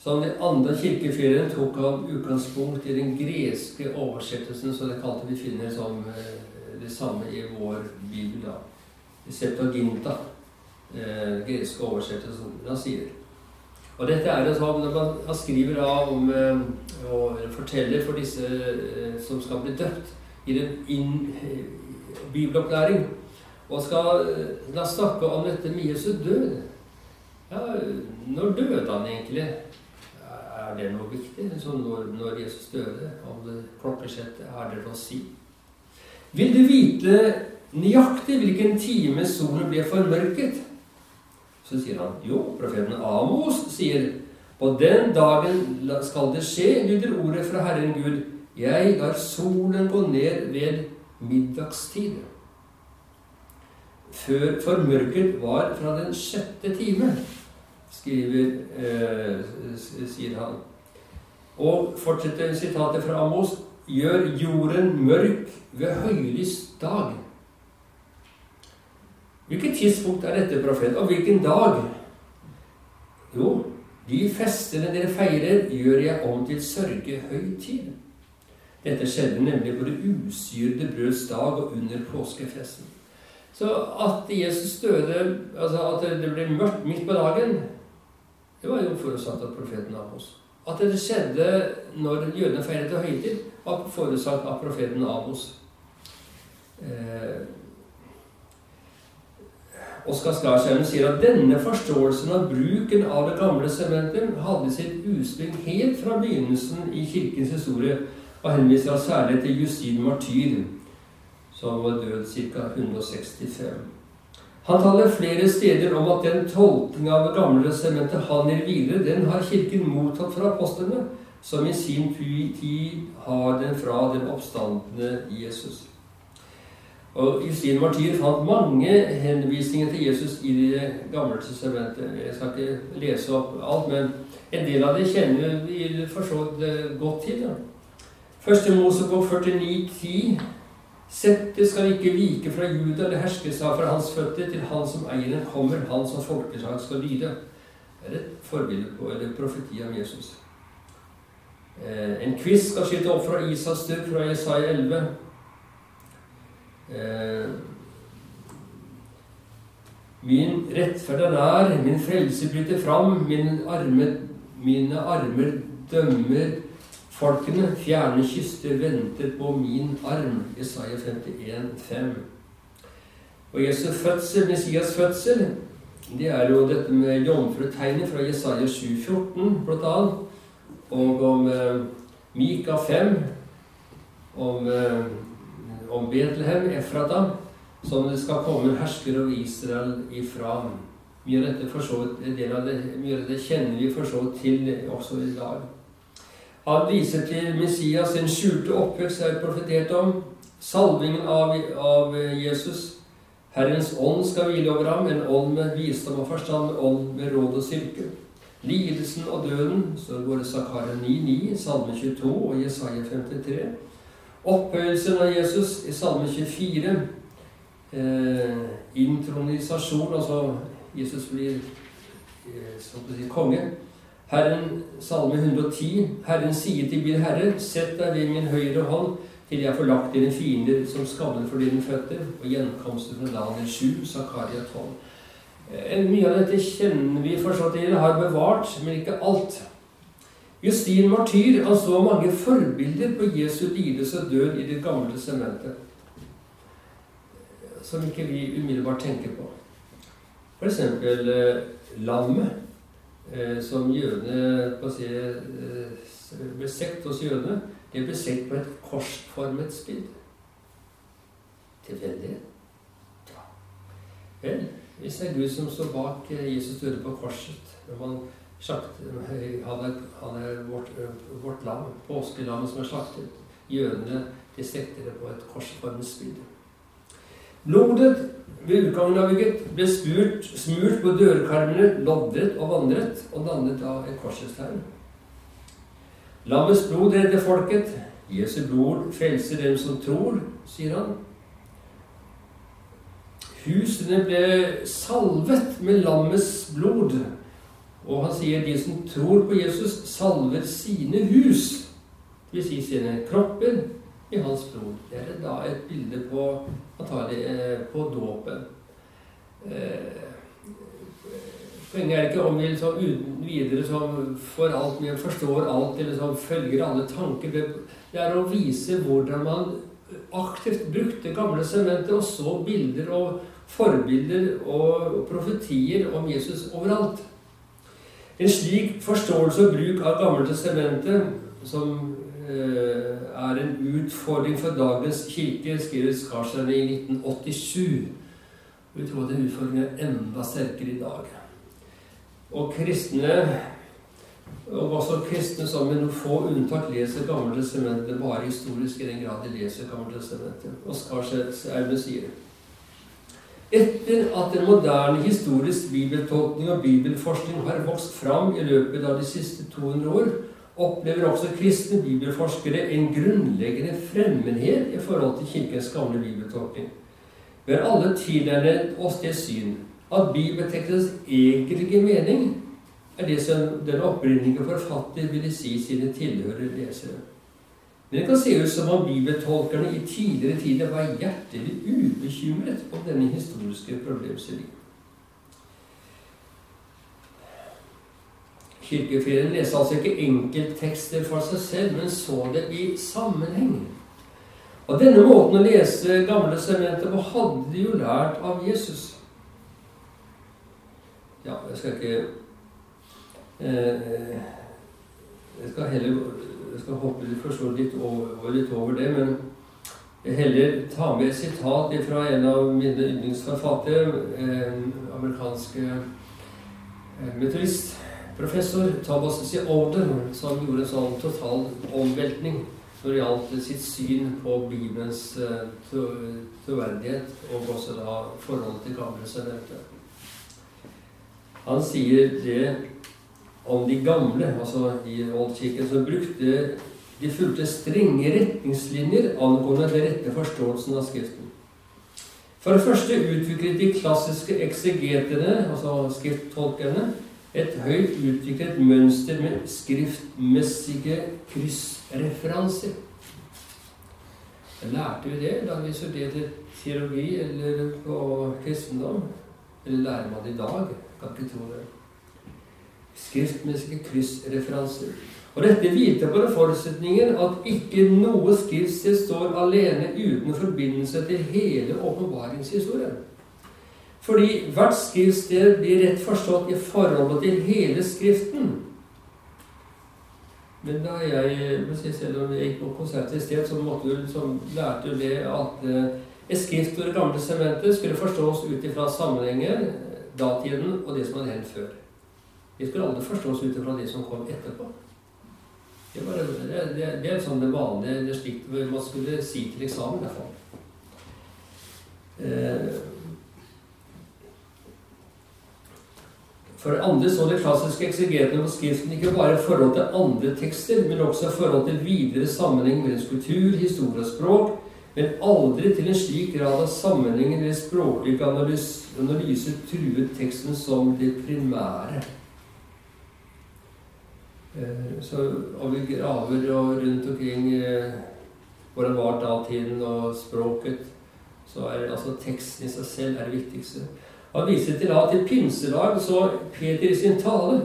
som de andre kirkefedrene tok av utgangspunkt i den greske oversettelsen, så det kalte vi finner som eh, det samme i vår bibel. da. I Septuaginta, eh, greske oversettelsen, Da sier. Og dette er jo sånn når man skriver da om eh, og forteller for disse eh, som skal bli døpt, i en eh, bibelopplæring, og skal da snakke om dette med Jesu død. Ja, når døde han egentlig? Er det noe viktig? Når, når Jesus døde, om det klokkeslettet, er det å si? Vil du vite nøyaktig hvilken time solen ble formørket? Så sier han jo, profeten Amos sier på den dagen skal det skje, lyder ordet fra Herren Gud. Jeg lar solen gå ned ved middagstid. Før formørket var fra den sjette time skriver, eh, sier han. Og fortsetter sitatet fra Amos gjør jorden mørk ved høylys dag. Hvilket tidspunkt er dette, profet? Og hvilken dag? Jo, de festene dere feirer, gjør jeg om til sørgehøytid. Dette skjedde nemlig på det usyrede brøds dag og under påskefesten. Så at Jesus døde, altså at det ble mørkt midt på dagen, det var jo forutsatt av profeten Amos. At det skjedde når jødene feiret høytid, var forutsatt av profeten Amos. Eh, Oskar Skarsheimen sier at denne forståelsen av bruken av det gamle sementet hadde sitt utspring helt fra begynnelsen i kirkens historie, og henviser særlig til Justin Martyr, som var død ca. 165. Han taler flere steder om at den tolkning av Det gamle sementet han gir videre, den har Kirken mottatt fra apostlene, som i sin tid har den fra den oppstandende Jesus. Og Justin Martyr fant mange henvisninger til Jesus i Det gamle testamentet. Jeg skal ikke lese opp alt, men en del av det kjenner vi for så godt til. Ja. Første Mosebok 49, 10 Settet skal ikke vike fra Juda eller herske seg fra hans føtter til han som eier den kommer, han som folkeslag skal lyde. Det er et forbilde på, eller profeti av Jesus. Eh, en kvist skal skyte opp fra Isas død fra Jesaja 11. Eh, min rettferd er nær, min frelse bryter fram, min arme, mine armer dømmer Folkene, fjerne kyster, venter på min arm. Jesaja 51, 5. Og Jesu fødsel, Messias fødsel, det er jo dette med jomfrutegnet fra Jesaja 7, 14, blant annet. Og om eh, Mika 5, om, eh, om Betlehem, Efrata, som det skal komme herskere hersker over Israel ifra. Mye av dette, for del av det, mye av det kjenner vi for så til også i dag. Han viser til Messias sin skjulte oppvekst, er profetert om. Salvingen av, av, Jesus. Herrens ånd skal hvile over ham, en ånd med visdom og forstand, en ånd med råd og styrke. Lidelsen og døden, går det Zakaria 9,9, Salme 22 og Jesaja 53. Opphøyelsen av Jesus i Salme 24. Eh, intronisasjon, altså Jesus blir eh, si, konge. Herren, Salme 110. Herren sier til min Herre, sett deg ved min høyre hånd, til jeg får lagt dine fiender som skammer for dine føtter. Og gjenkomsten fra Daniel 7, Zakaria 12. Eh, mye av dette kjenner vi fortsatt til, har bevart, men ikke alt. Justin Martyr han så mange forbilder på Jesu lidelse og død i Det gamle sementet, som ikke vi umiddelbart tenker på. F.eks. Eh, lammet, eh, som jødene si, eh, ble sekt hos jødene. Det ble sett på et korsformet spill. Tilfeldighet? Ja. Vel, hvis det er Gud som står bak Jesus døde på korset når man slaktet, Han er, han er vårt, vårt lam, påskelammet som er slaktet. Jødene de setter det på et korsformet spyd. Blodet ved utgangen av bygget ble spurt, smurt på dørkarmene, loddret og vandret, og dannet av et korsets tegn. Lammets blod redder folket. Jesu blod frelser dem som tror, sier han. Husene ble salvet med lammets blod. Og han sier de som tror på Jesus, salver sine hus, dvs. Si sine kropper, i hans blod. Det er da et bilde på, eh, på dåpen. Eh, Poenget er ikke om vi liksom uten videre som får alt vi forstår alt eller som følger alle tanker. Det er å vise hvordan man aktivt brukte gamle sementer og så bilder og forbilder og profetier om Jesus overalt. En slik forståelse og bruk av Gammeltestamentet, som eh, er en utfordring for dagens kirke, skriver Skarstein i 1987. Vi tror den utfordringen er enda sterkere i dag. Og kristne og også kristne som med noen få unntak leser Gammeltestamentet bare historisk i den grad de leser Gammeltestamentet. Og Skarstein sier etter at en moderne historisk bibeltolkning og bibelforskning har vokst fram i løpet av de siste 200 år, opplever også kristne bibelforskere en grunnleggende fremmedhet i forhold til Kirkens gamle bibeltolkning. Vi har alle tilnærmet oss det syn at bibeltekstens egentlige mening er det som den opprinnelige forfatter ville si sine tilhørere lesere. Men det kan se ut som om bibeltolkerne i tidligere tider var hjertelig ubekymret om denne historiske problemstillingen. Kirkefedrene leste altså ikke enkelttekster for seg selv, men så det i sammenheng. Og denne måten å lese Gamle sementet på hadde de jo lært av Jesus. Ja, jeg skal ikke eh, Jeg skal heller jeg skal hoppe litt, litt, over, litt over det, men jeg heller ta med et sitat fra en av mine yndlingsforfattere, en amerikanske eh, metodistprofessor Thomas C. Olden, som gjorde en sånn total omveltning når det gjaldt sitt syn på Bibelens eh, troverdighet, og også da forholdet til Gamle sementet. Han sier det om de gamle, altså i oldkirken, så brukte De fulgte strenge retningslinjer angående den rette forståelsen av Skriften. For det første utviklet de klassiske eksegetene, altså skrifttolkerne, et høyt utviklet mønster med skriftmessige kryssreferanser. Lærte vi det da vi studerte teologi eller på kristendom? Eller lærer man det i dag? Kan ikke tro det. Skriftmessige kryssreferanser. Og dette hviler på den forutsetningen at ikke noe skriftsted står alene uten forbindelse til hele åpenbaringshistorien. Fordi hvert skriftsted blir rett forstått i forholdet til hele Skriften. Men da jeg, selv om jeg gikk på konsert i sted, så måtte du, som lærte det at eh, et skriftord i Gamle sementet skulle forstås ut ifra sammenhenger datiden og det som hadde hendt før. Det skulle aldri forstås ut ifra de som kom etterpå. Det, var, det, det, det er sånn det vanlige det slik man skulle si til eksamen, i hvert fall. Eh, for det andre så de klassiske eksegetene på Skriften ikke bare i forhold til andre tekster, men også i forhold til videre sammenheng mellom kultur, historie og språk, men aldri til en slik grad av sammenhengen eller språklig analyse, analyse truet teksten som det primære. Eh, så om vi graver og rundt omkring eh, hvordan var datiden og språket, så er altså teksten i seg selv er det viktigste. Han viser til at i pinsedag så Peter i sin tale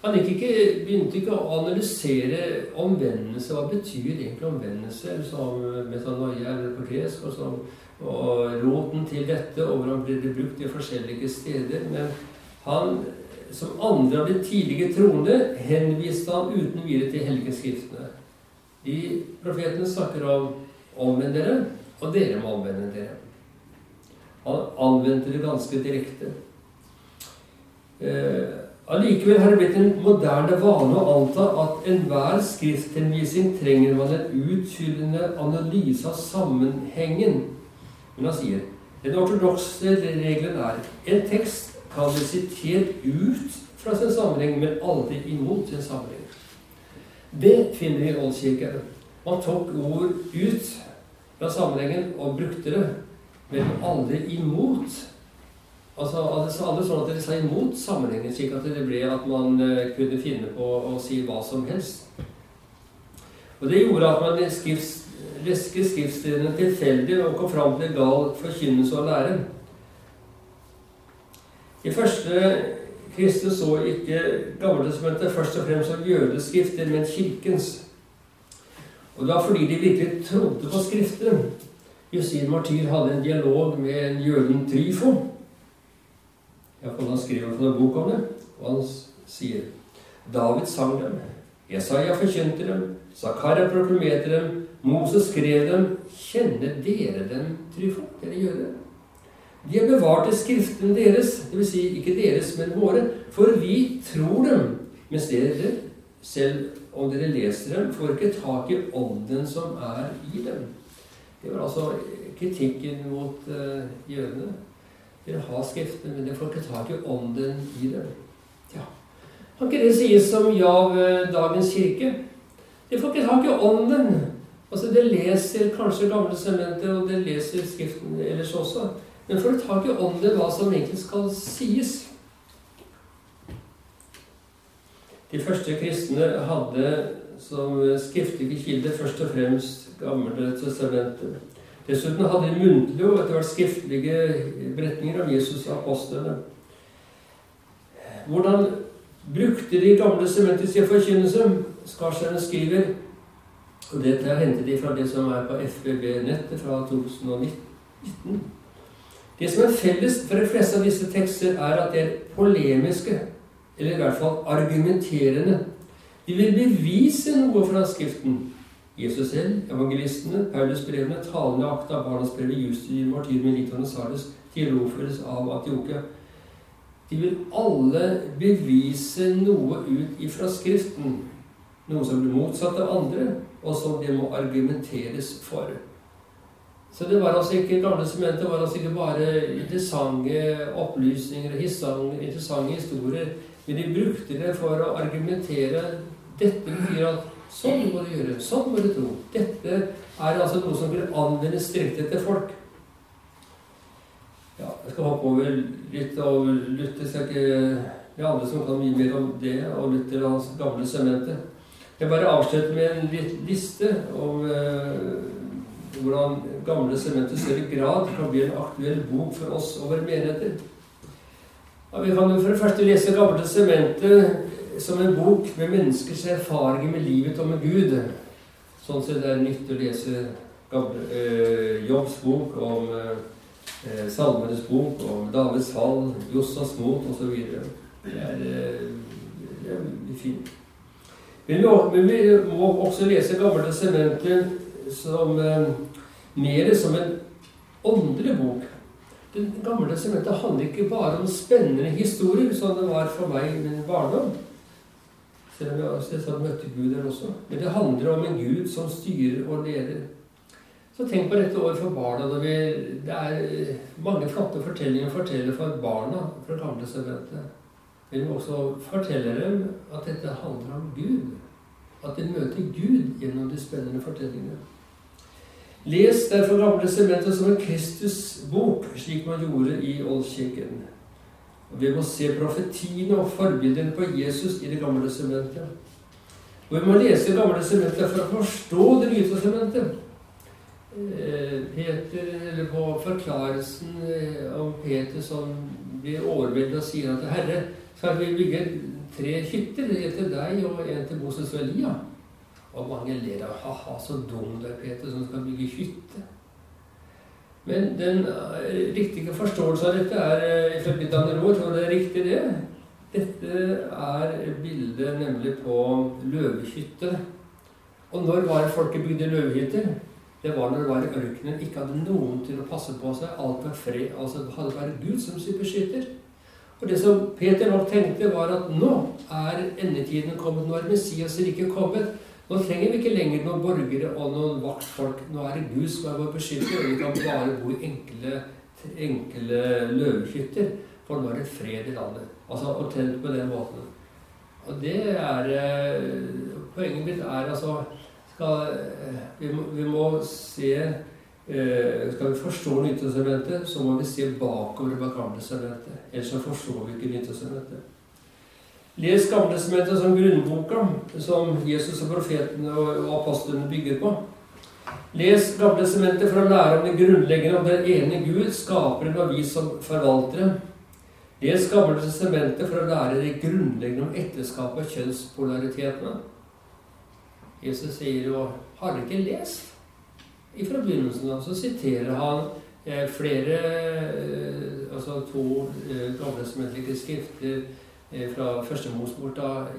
Han ikke, begynte ikke å analysere omvendelse. Hva betyr egentlig omvendelse? Som metanoia eller på gresk. Og, og roten til dette, og hvordan ble det brukt i forskjellige steder. Men han, som andre av de tidlige troende, henviste han uten videre til helgeskriftene. De profetene snakker om 'omvend dere', og dere må omvende dere. Han anvendte det ganske direkte. Eh, har det blitt en moderne vane å anta at enhver skrifthenvisning trenger man en utfyllende analyse av sammenhengen. Men han sier den ortodokse regelen er en tekst kan ut fra sin sammenheng, men aldri imot sin sammenheng. Det finner vi i Oldkirken. Man tok ord ut fra sammenhengen og brukte det, men aldri imot Altså, altså Alle sånn at dere sa imot sammenhengen, slik at det ble at man uh, kunne finne på å si hva som helst. Og Det gjorde at man leske skriftstedene tilfeldig og kom fram til gal forkynnelse og lære. I første Kristus så ikke Gammeltestamentet først og fremst som jødeskrifter, men kirkens. Og det var fordi de virkelig trodde på Skriftene. Justin Martyr hadde en dialog med en jøden Tryfo Iallfall han for en bok om det. Og han sier David sang dem. Jesaja forkynte dem. Zakaria proklamerte dem. Moses skrev dem. Kjenner dere dem, Tryfo? Dere gjør det? De har bevart skriftene deres, dvs. Si ikke deres, men våre, for vi tror dem. Mens dere, selv om dere leser dem, får ikke tak i ånden som er i dem. Det var altså kritikken mot uh, jødene. Dere har Skriftene, men dere får ikke tak i ånden i dem. Ja. Kan ikke det sies som ja ved dagens kirke? Dere får ikke tak i ånden. Altså, Dere leser kanskje Gamle sementer, og dere leser Skriften ellers også. Men får du tak i ånden hva som egentlig skal sies? De første kristne hadde som skriftlige kilder først og fremst Gamle testamenter. Dessuten hadde de muntlige og etter hvert skriftlige beretninger om Jesus og apostlene. Hvordan brukte de gamle sementiske forkynnelse? Skarstein skriver og Dette er hentet de fra det som er på FBB-nettet fra 2019. Det som er felles for de fleste av disse tekster, er at de er polemiske, eller i hvert fall argumenterende. De vil bevise noe fra Skriften. Jesus selv, evangelistene, Paulus brevene, talende akta, barnas brev, Justin, Martyr, og Sardes, tilroføres av Antiokia. De vil alle bevise noe ut ifra Skriften. Noe som blir motsatt av andre, og som det må argumenteres for. Så det var altså ikke gamle sementet var altså ikke bare interessante opplysninger og interessante historier, men de brukte det for å argumentere. Dette betyr at Sånn må du gjøre. Sånn må du tro. Dette er altså noe som blir anvendes direkte til folk. Ja, jeg skal hoppe over litt av Luther. Skal ikke, det er andre som kan mye mer om det, og Luther og hans gamle semente. Jeg bare avslutter med en liste om eh, hvordan gamle Sementer i større grad kan bli en aktuell bok for oss og våre menigheter. Ja, vi kan jo for det første lese Gamle sementet som en bok med menneskers erfaringer med livet og med Gud. Sånn sett er det nyttig å lese øh, Jobbs bok om øh, Salmenes bok, om Davids fall, Jossas mot osv. Det er, øh, det er fint. Men vi, må også lese Gamle sementer som mer som en åndelig bok. Den gamle testamentet handler ikke bare om spennende historier, som det var for meg i min barndom. Selv om jeg selvsagt møtte Gud der også. Men det handler om en Gud som styrer og leder. Så tenk på dette året for barna. Vi, det er mange flotte fortellinger å fortelle for barna fra gamle sementet. Men vi også forteller dem at dette handler om Gud. At de møter Gud gjennom de spennende fortellingene. Les derfor Gamle sementet som en Kristusbok, slik man gjorde i Oldkirken. Vi må se profetiene og forbildene på Jesus i Det gamle sementet. Og vi må lese Det gamle sementet for å forstå Det nye testamentet. Eh, Peter, eller på forklarelsen eh, om Peter som blir overveldet og sier at 'Herre, skal vi bygge tre hytter. En til deg og en til Moses og Elia. Og mange ler av ha-ha, så dum du er, Peter, som skal bygge hytte. Men den eh, riktige forståelsen av dette er eh, ifølge Daniel Aar, og det er riktig, det. Dette er bildet nemlig på løvehytte. Og når var det folket bygde løvehytter? Det var når det var i ørkenen, ikke hadde noen til å passe på seg. Alt var fred. altså det hadde vært Gud som beskytter. Og det som Peter nok tenkte, var at nå er endetiden kommet. Nå er Messias rike kommet. Nå trenger vi ikke lenger noen borgere og noen vaktfolk. Nå er det Gud som er vår beskytter, og vi kan bare bo i enkle, enkle løvehytter. For nå er det fred i landet. Altså omtrent på den måten. Og det er eh, Poenget mitt er altså skal, eh, vi, må, vi, må, se eh, Skal vi forstå Nytestamentet, så må vi se bakover på Gamle testamentet. Ellers så forstår vi ikke Nytestamentet. Les Gamletestamentet som grunnboka som Jesus og profetene og apostlene bygger på. Les Gamletestamentet for å lære om det grunnleggende om den ene Gud, skaperen og vi som forvaltere. Les Gamletestamentet for å lære det grunnleggende om ekteskapet og kjønnspolaritetene. Jesus sier jo 'Har dere ikke lest?' Fra begynnelsen så siterer han eh, flere eh, Altså to eh, gamletestamentlige skrifter fra første Mosebok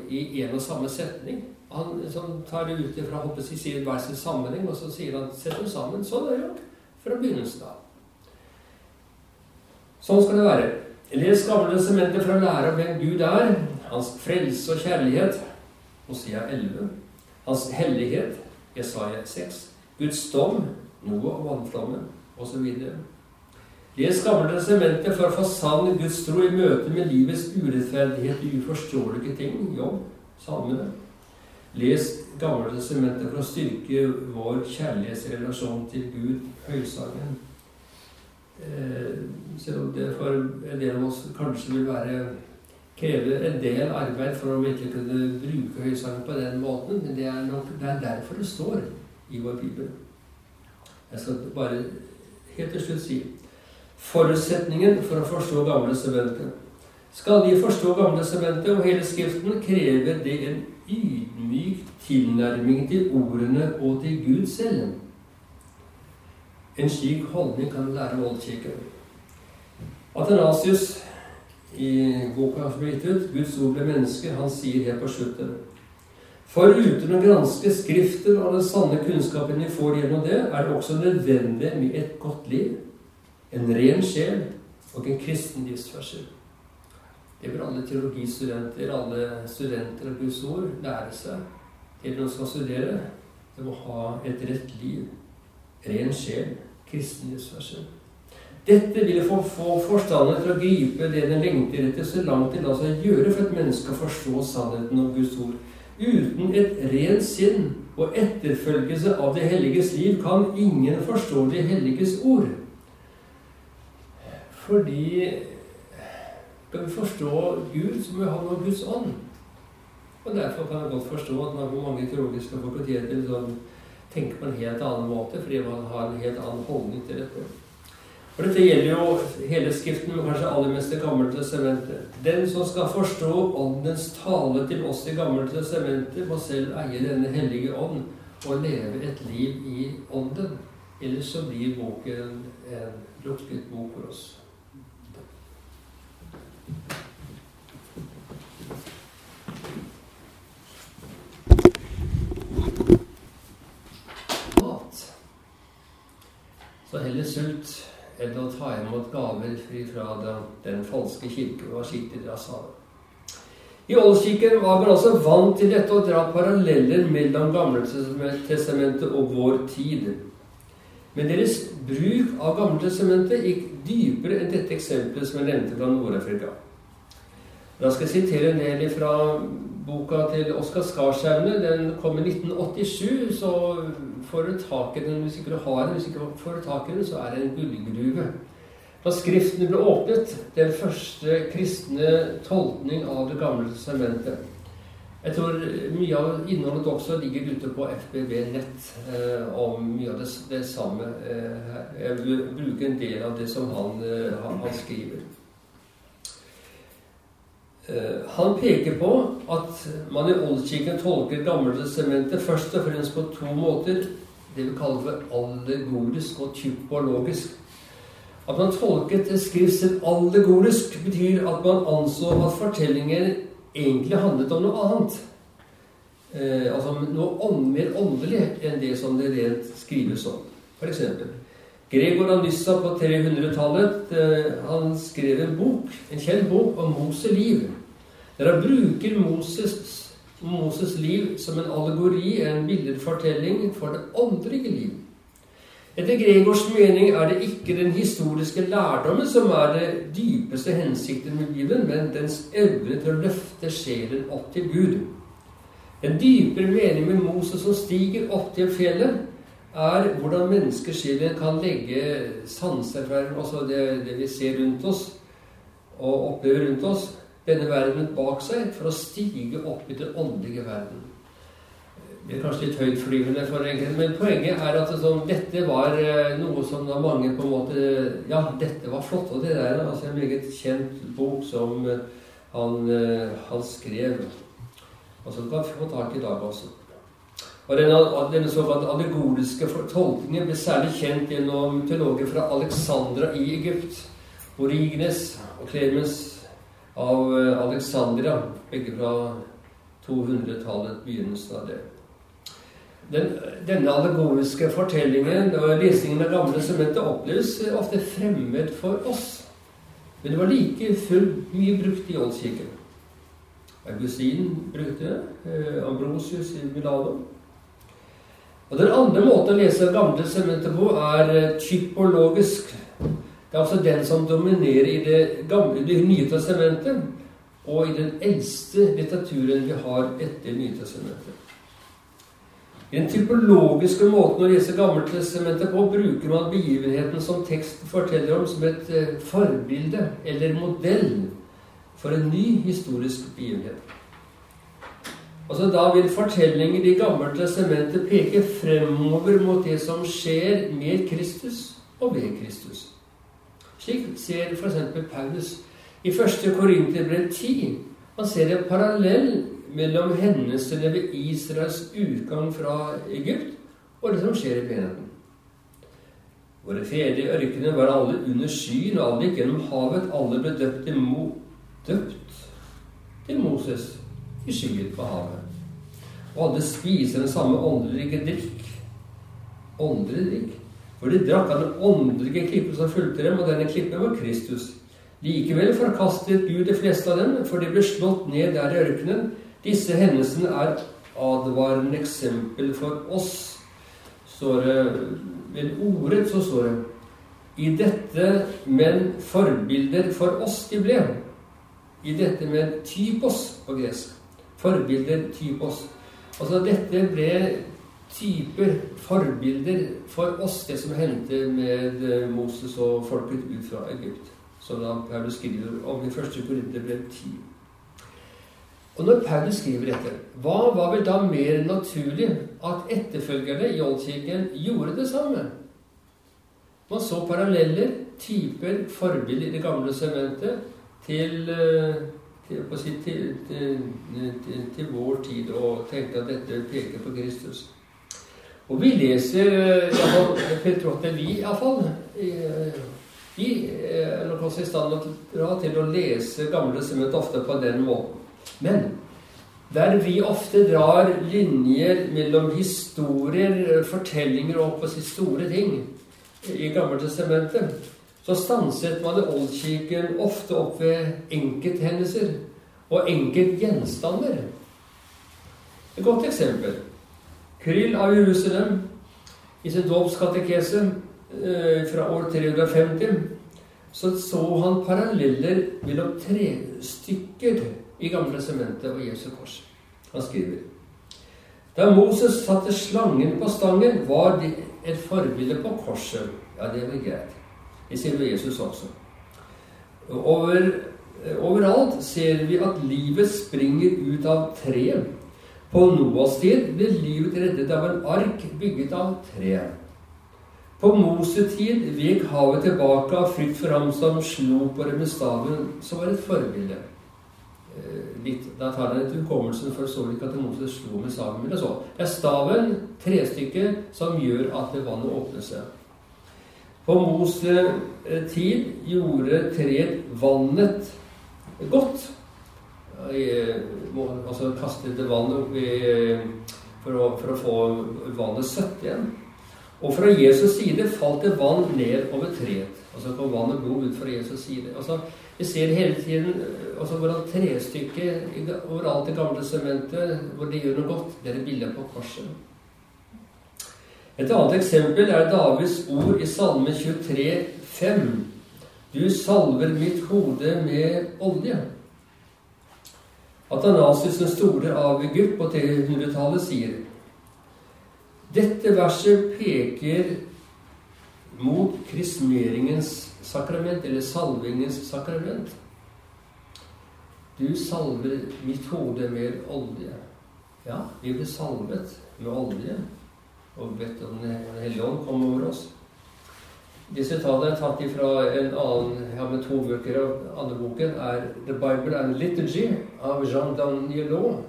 i en og samme setning. Han som tar det ut fra håper jeg, sier hver sin sammenheng, og så sier han 'sett dem sammen'. Sånn er det jo fra begynnelsen av. Sånn skal det være. Les Gamle sementer for å lære om hvem Gud er, hans frelse og kjærlighet, Hosea 11, hans hellighet, Jesaja 6, Guds dom, Noah og vannflommen, osv. Les Gamle testamentet for å få sann Guds tro i møte med livets urettferdighet og uforståelige ting. Jobb, salmene. Les Gamle testamentet for å styrke vår kjærlighetsrelasjon til Gud, høysangen. Eh, selv om det for en del av oss kanskje vil være kreve en del arbeid for å virkelig kunne bruke høysangen på den måten, men det er, nok, det er derfor det står i vår bibel. Jeg skal bare helt til slutt si forutsetningen for å forstå Gamle sementet. Skal vi forstå Gamle sementet og hele Skriften, krever det en ydmyk tilnærming til ordene og til Gud selv. En slik holdning kan lære voldkirken. Athanasius i boka som ble gitt ut, 'Guds ord ble menneske', han sier helt på slutten For uten å granske Skriften og den sanne kunnskapen vi får gjennom det, er det også nødvendig med et godt liv en ren sjel og en kristen livsførsel. Det bør alle teologistudenter, alle studenter av Guds ord, lære seg når de skal studere. De må ha et rett liv, ren sjel, kristen livsførsel. Dette vil få, få forstanden til å gripe det den lengter etter, så langt det lar seg gjøre for et menneske å forstå sannheten om Guds ord. Uten et rent sinn og etterfølgelse av det helliges liv kan ingen forstå det helliges ord. Fordi skal vi forstå Gud, så må vi ha noe Guds ånd. Og Derfor kan jeg godt forstå at man på mange teologiske fakulteter sånn, tenker på en helt annen måte, fordi man har en helt annen holdning til dette. For dette gjelder jo hele Skriften, men kanskje aller mest Det gamle testamentet. Den som skal forstå Åndens tale til oss i Gamle testamentet, må selv eie denne hellige ånd og leve et liv i Ånden. Ellers så blir boken en lukket bok for oss. Så heller sult enn å ta imot gaver fra den, den falske kirke, var i de sa. I Oldkirken var man også vant til dette å dra paralleller mellom Gamletestamentet og vår tid. Men deres bruk av Gamletestamentet gikk dypere enn dette eksempelet som jeg nevnte fra Nord-Afrika. Da skal jeg sitere en del fra boka til Oskar Skarsaune. Den kom i 1987. Så får du tak i den hvis ikke du har den. Så er det en gullgruve. Da Skriften ble åpnet, den første kristne tolkning av Det gamle testamentet. Jeg tror mye av innholdet også ligger ute på FBB nett eh, om mye av det, det samme. Eh, jeg vil bruke en del av det som han, eh, han, skriver. Eh, han peker på at man i Oldkirken tolker Gammeltestamentet først og fremst på to måter. Det vi kaller for allegorisk og typologisk. At man tolket skriften allegorisk, betyr at man anså at fortellingen egentlig handlet om noe annet. Eh, altså noe mer åndelig enn det som det rent skrives om. For eksempel Gregor Anissa på 300-tallet eh, han skrev en bok, en kjent bok om Moses liv. Der han bruker Moses, Moses liv som en allegori, en billedfortelling for det åndelige liv. Etter Gregors mening er det ikke den historiske lærdommen som er det dypeste hensikten med Bibelen, men dens evne til å løfte sjelen opp til Gud. En dypere mening med Moses som stiger opp til fjellet, er hvordan menneskesjelen kan legge sanseerfaring, altså det, det vi ser rundt oss og opplever rundt oss, denne verden bak seg, for å stige opp i den åndelige verden. Kanskje litt høytflyvende for enkelte, men poenget er at sånn, dette var eh, noe som da mange på en måte Ja, dette var flott. Og det der er altså en meget kjent bok som eh, han, eh, han skrev, og som kan få tak i i dag også. Og Denne, denne såkalt allegoriske tolkningen ble særlig kjent gjennom teologer fra Alexandra i Egypt. Origenes og Clemens av Alexandria, begge fra 200-tallet, begynnelsen av det den, denne allegoriske fortellingen og lesningen av Gamle sementet oppleves ofte fremmed for oss. Men det var like fullt mye brukt i Åndskirken. Augustin brukte det. Eh, Ambrosius i Milano. Og Den andre måten å lese Gamle sementet på er eh, typologisk. Det er altså den som dominerer i det, gamle, det nye testamentet og i den eldste litteraturen vi har etter Nytestamentet. I den typologiske måten å lese Gammeltestamentet på bruker man begivenheten som teksten forteller om, som et eh, forbilde eller modell for en ny historisk begivenhet. Altså Da vil fortellingen i Gammeltestamentet peke fremover mot det som skjer med Kristus og ved Kristus. Slik ser f.eks. Paulus i 1. Korinterbrev 10. Man ser en parallell mellom hendelsene ved Israels utgang fra Egypt og det som skjer i menigheten. Våre fedre i ørkenen var alle under skyen, og alle gikk gjennom havet. Alle ble døpt til, Mo, døpt til Moses i skyen på havet. Og alle spiser den samme åndelige drikk. Åndelig drikk. For de drakk av den åndelige klippen som fulgte dem, og denne klippen var Kristus. Likevel forkastet Gud de fleste av dem, for de ble slått ned der i ørkenen. Disse hendelsene er advarende eksempel for oss. Står det Ved ordet så står det I dette, men forbilder for oss de ble. I dette med typos på gresk. Forbilder typos. Altså dette ble typer, forbilder for oss, det som hendte med Moses og folket ut fra Egypt. Som da Paulus skriver om i 1. Korinterbrev 10. Og når Paulus skriver dette, hva var vel da mer naturlig at etterfølgerne i Oldkirken gjorde det samme? Man så paralleller, typer, forbilder i det gamle sementet til, eh, til, til, til, vår tid, og tenkte at dette peker på Kristus. Og vi leser Petrotte, vi iallfall Vi er nok også i stand til å lese Gamle sement ofte på den måten. Men der vi ofte drar linjer mellom historier, fortellinger og på store ting i Gammeltestamentet, så stanset man i Oldkirken ofte opp ved enkelthendelser og enkeltgjenstander. Et godt eksempel. Kryll av Jerusalem i sin dåpskatekese fra år 350 så så han paralleller mellom tre stykker i Gamle sementet og Jesu kors. Han skriver Da Moses satte slangen på stangen, var det et forbilde på korset. Ja, det var greit. Det sier jo Jesus også. Over, overalt ser vi at livet springer ut av treet. På Noas tid ble livet reddet av en ark bygget av tre. På Mosetid vek havet tilbake av frykt for ham som slo på det med staven, som var et forbilde. litt, Da tar jeg litt hukommelsen, for så ikke at Moses slo med staven. Det er. Det staven, trestykket, som gjør at vannet åpner seg. På Moses tid gjorde treet vannet godt. Altså kastet vann oppi for å, for å få vannet søtt igjen. Og fra Jesus' side falt det vann ned over treet. Altså kom vann og blod ut fra Jesus' side. Altså, vi ser hele tiden altså, hvordan trestykket overalt i Gamle sementet, hvor det gjør noe godt, det er et bilde på korset. Et annet eksempel er Davids ord i Salme 23, 5. Du salver mitt hode med olje. Atanasius den store av Egypt på 300-tallet sier dette verset peker mot krismeringens sakrament, eller salvingens sakrament. Du salver mitt hode med olje. Ja, vi ble salvet med olje og bedt om Den hellige ånd kom over oss. Disse tallene er tatt fra en annen Jeg har med to bøker av andre boken er The Bible and Liturgy av Jean Danielot.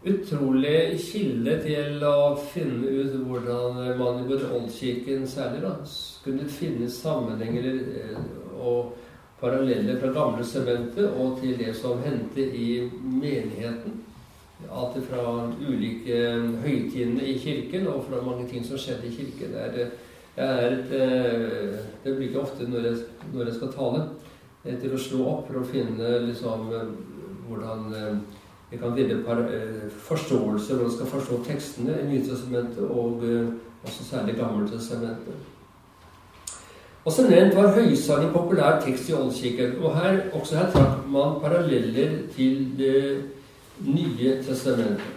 Utrolig kilde til å finne ut hvordan man i både Oldkirken særlig da, kunne finne sammenhenger eh, og paralleller fra gamle sementet og til det som hendte i menigheten. Alt fra ulike høytidene i kirken og fra mange ting som skjedde i kirken. Det er et, eh, det blir ikke ofte når jeg, når jeg, skal tale, etter å slå opp for å finne liksom, eh, hvordan eh, kan finne forståelse, når man skal forstå tekstene i Nytestamentet og også særlig Gammeltestamentet. Og som nevnt var høysang en populær tekst i Oldkirken. Og her, også her trakk man paralleller til Det nye testamentet.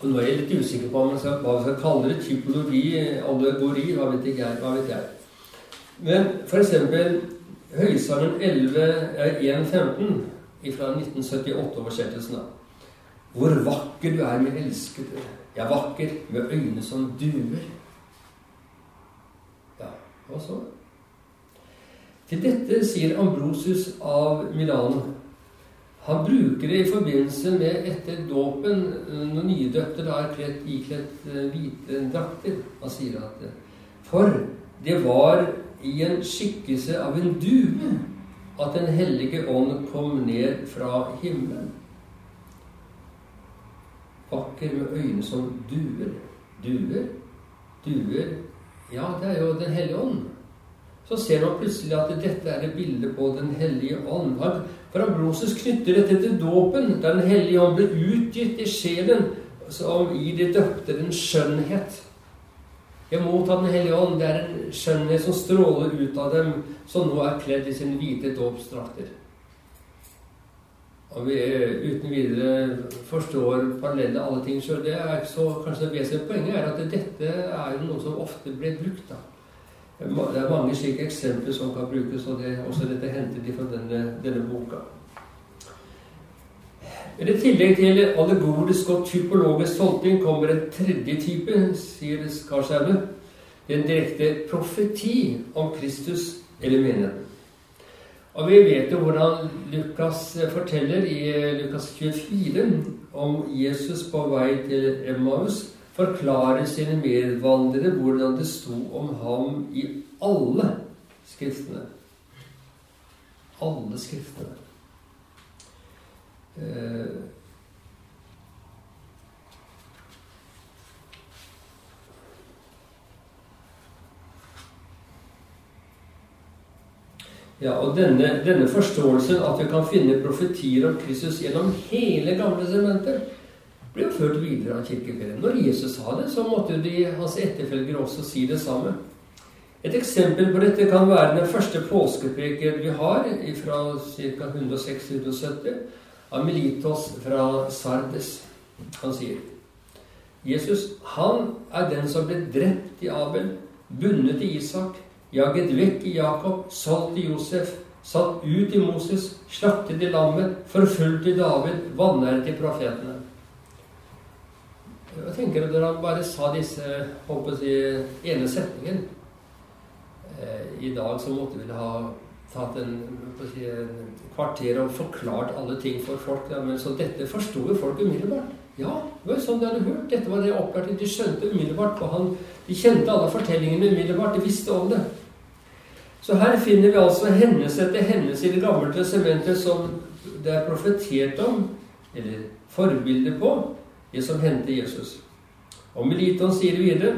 Og nå er jeg litt usikker på hva vi skal kalle det. Typologi, allegori, hva vet jeg. Hva vet jeg. Men f.eks. Høysangen 1.15 fra 1978-oversettelsen. Hvor vakker du er, min elskede. Jeg er vakker med øyne som duer. Ja, og så Til dette sier Ambrosius av Milano han bruker det i forbindelse med etter dåpen, når nydøpte da er kledd, ikledd eh, hvite drakter. Han sier at For det var i en skikkelse av en due at Den hellige ånd kom ned fra himmelen. Vakker med øyne som duer. Duer? Duer Ja, det er jo Den hellige ånd. Så ser man plutselig at dette er et bilde på Den hellige ånd. For Ambrosius knytter dette til dåpen, der Den hellige ånd ble utgitt i sjelen, som gir de døpte en skjønnhet. Jeg mottar Den hellige ånd. Det er en skjønnhet som stråler ut av dem, som nå er kledd i sine hvite dåpsdrakter. Og vi uten videre forstår parallelle alle ting sjøl. Det er så kanskje det vesentlige poenget er at dette er noe som ofte blir brukt. da. Det er mange slike eksempler som kan brukes, og det, også dette hentet de fra denne, denne boka. Men I tillegg til allegorisk og typologisk tolkning kommer en tredje type, sier Skarshauge. En direkte profeti om Kristus eller menigheten. Og vi vet jo hvordan Lukas forteller i Lukas 24 om Jesus på vei til Emmaus forklarer sine medvandrere hvordan det sto om ham i alle skriftene. Alle skriftene. Eh, Ja, og denne, denne, forståelsen at vi kan finne profetier om Kristus gjennom hele gamle sementer, ble jo ført videre av kirkeferien. Når Jesus sa det, så måtte de, hans etterfølgere også si det samme. Et eksempel på dette kan være den første påskepreken vi har, fra ca. 160-170, av Melitos fra Sardes. Han sier Jesus, han er den som ble drept i Abel, bundet i Isak, jaget vekk i Jakob, solgt i Josef, satt ut i Moses, slaktet i lammet, forfulgt i David, vanæret i profetene. Hva tenker du Når han bare sa disse håper jeg, ene setningen eh, I dag så måtte vi ha tatt en, si, en, kvarter og forklart alle ting for folk. Ja, men Så dette forsto jo folk umiddelbart. Ja, det var sånn de hadde hørt. Dette var det opplært De skjønte umiddelbart. Og han, de kjente alle fortellingene umiddelbart. De visste om det. Så her finner vi altså hendelse etter hendelse i Det gamle testamentet som det er profetert om, eller forbilde på, det som hendte Jesus. Og Meliton sier videre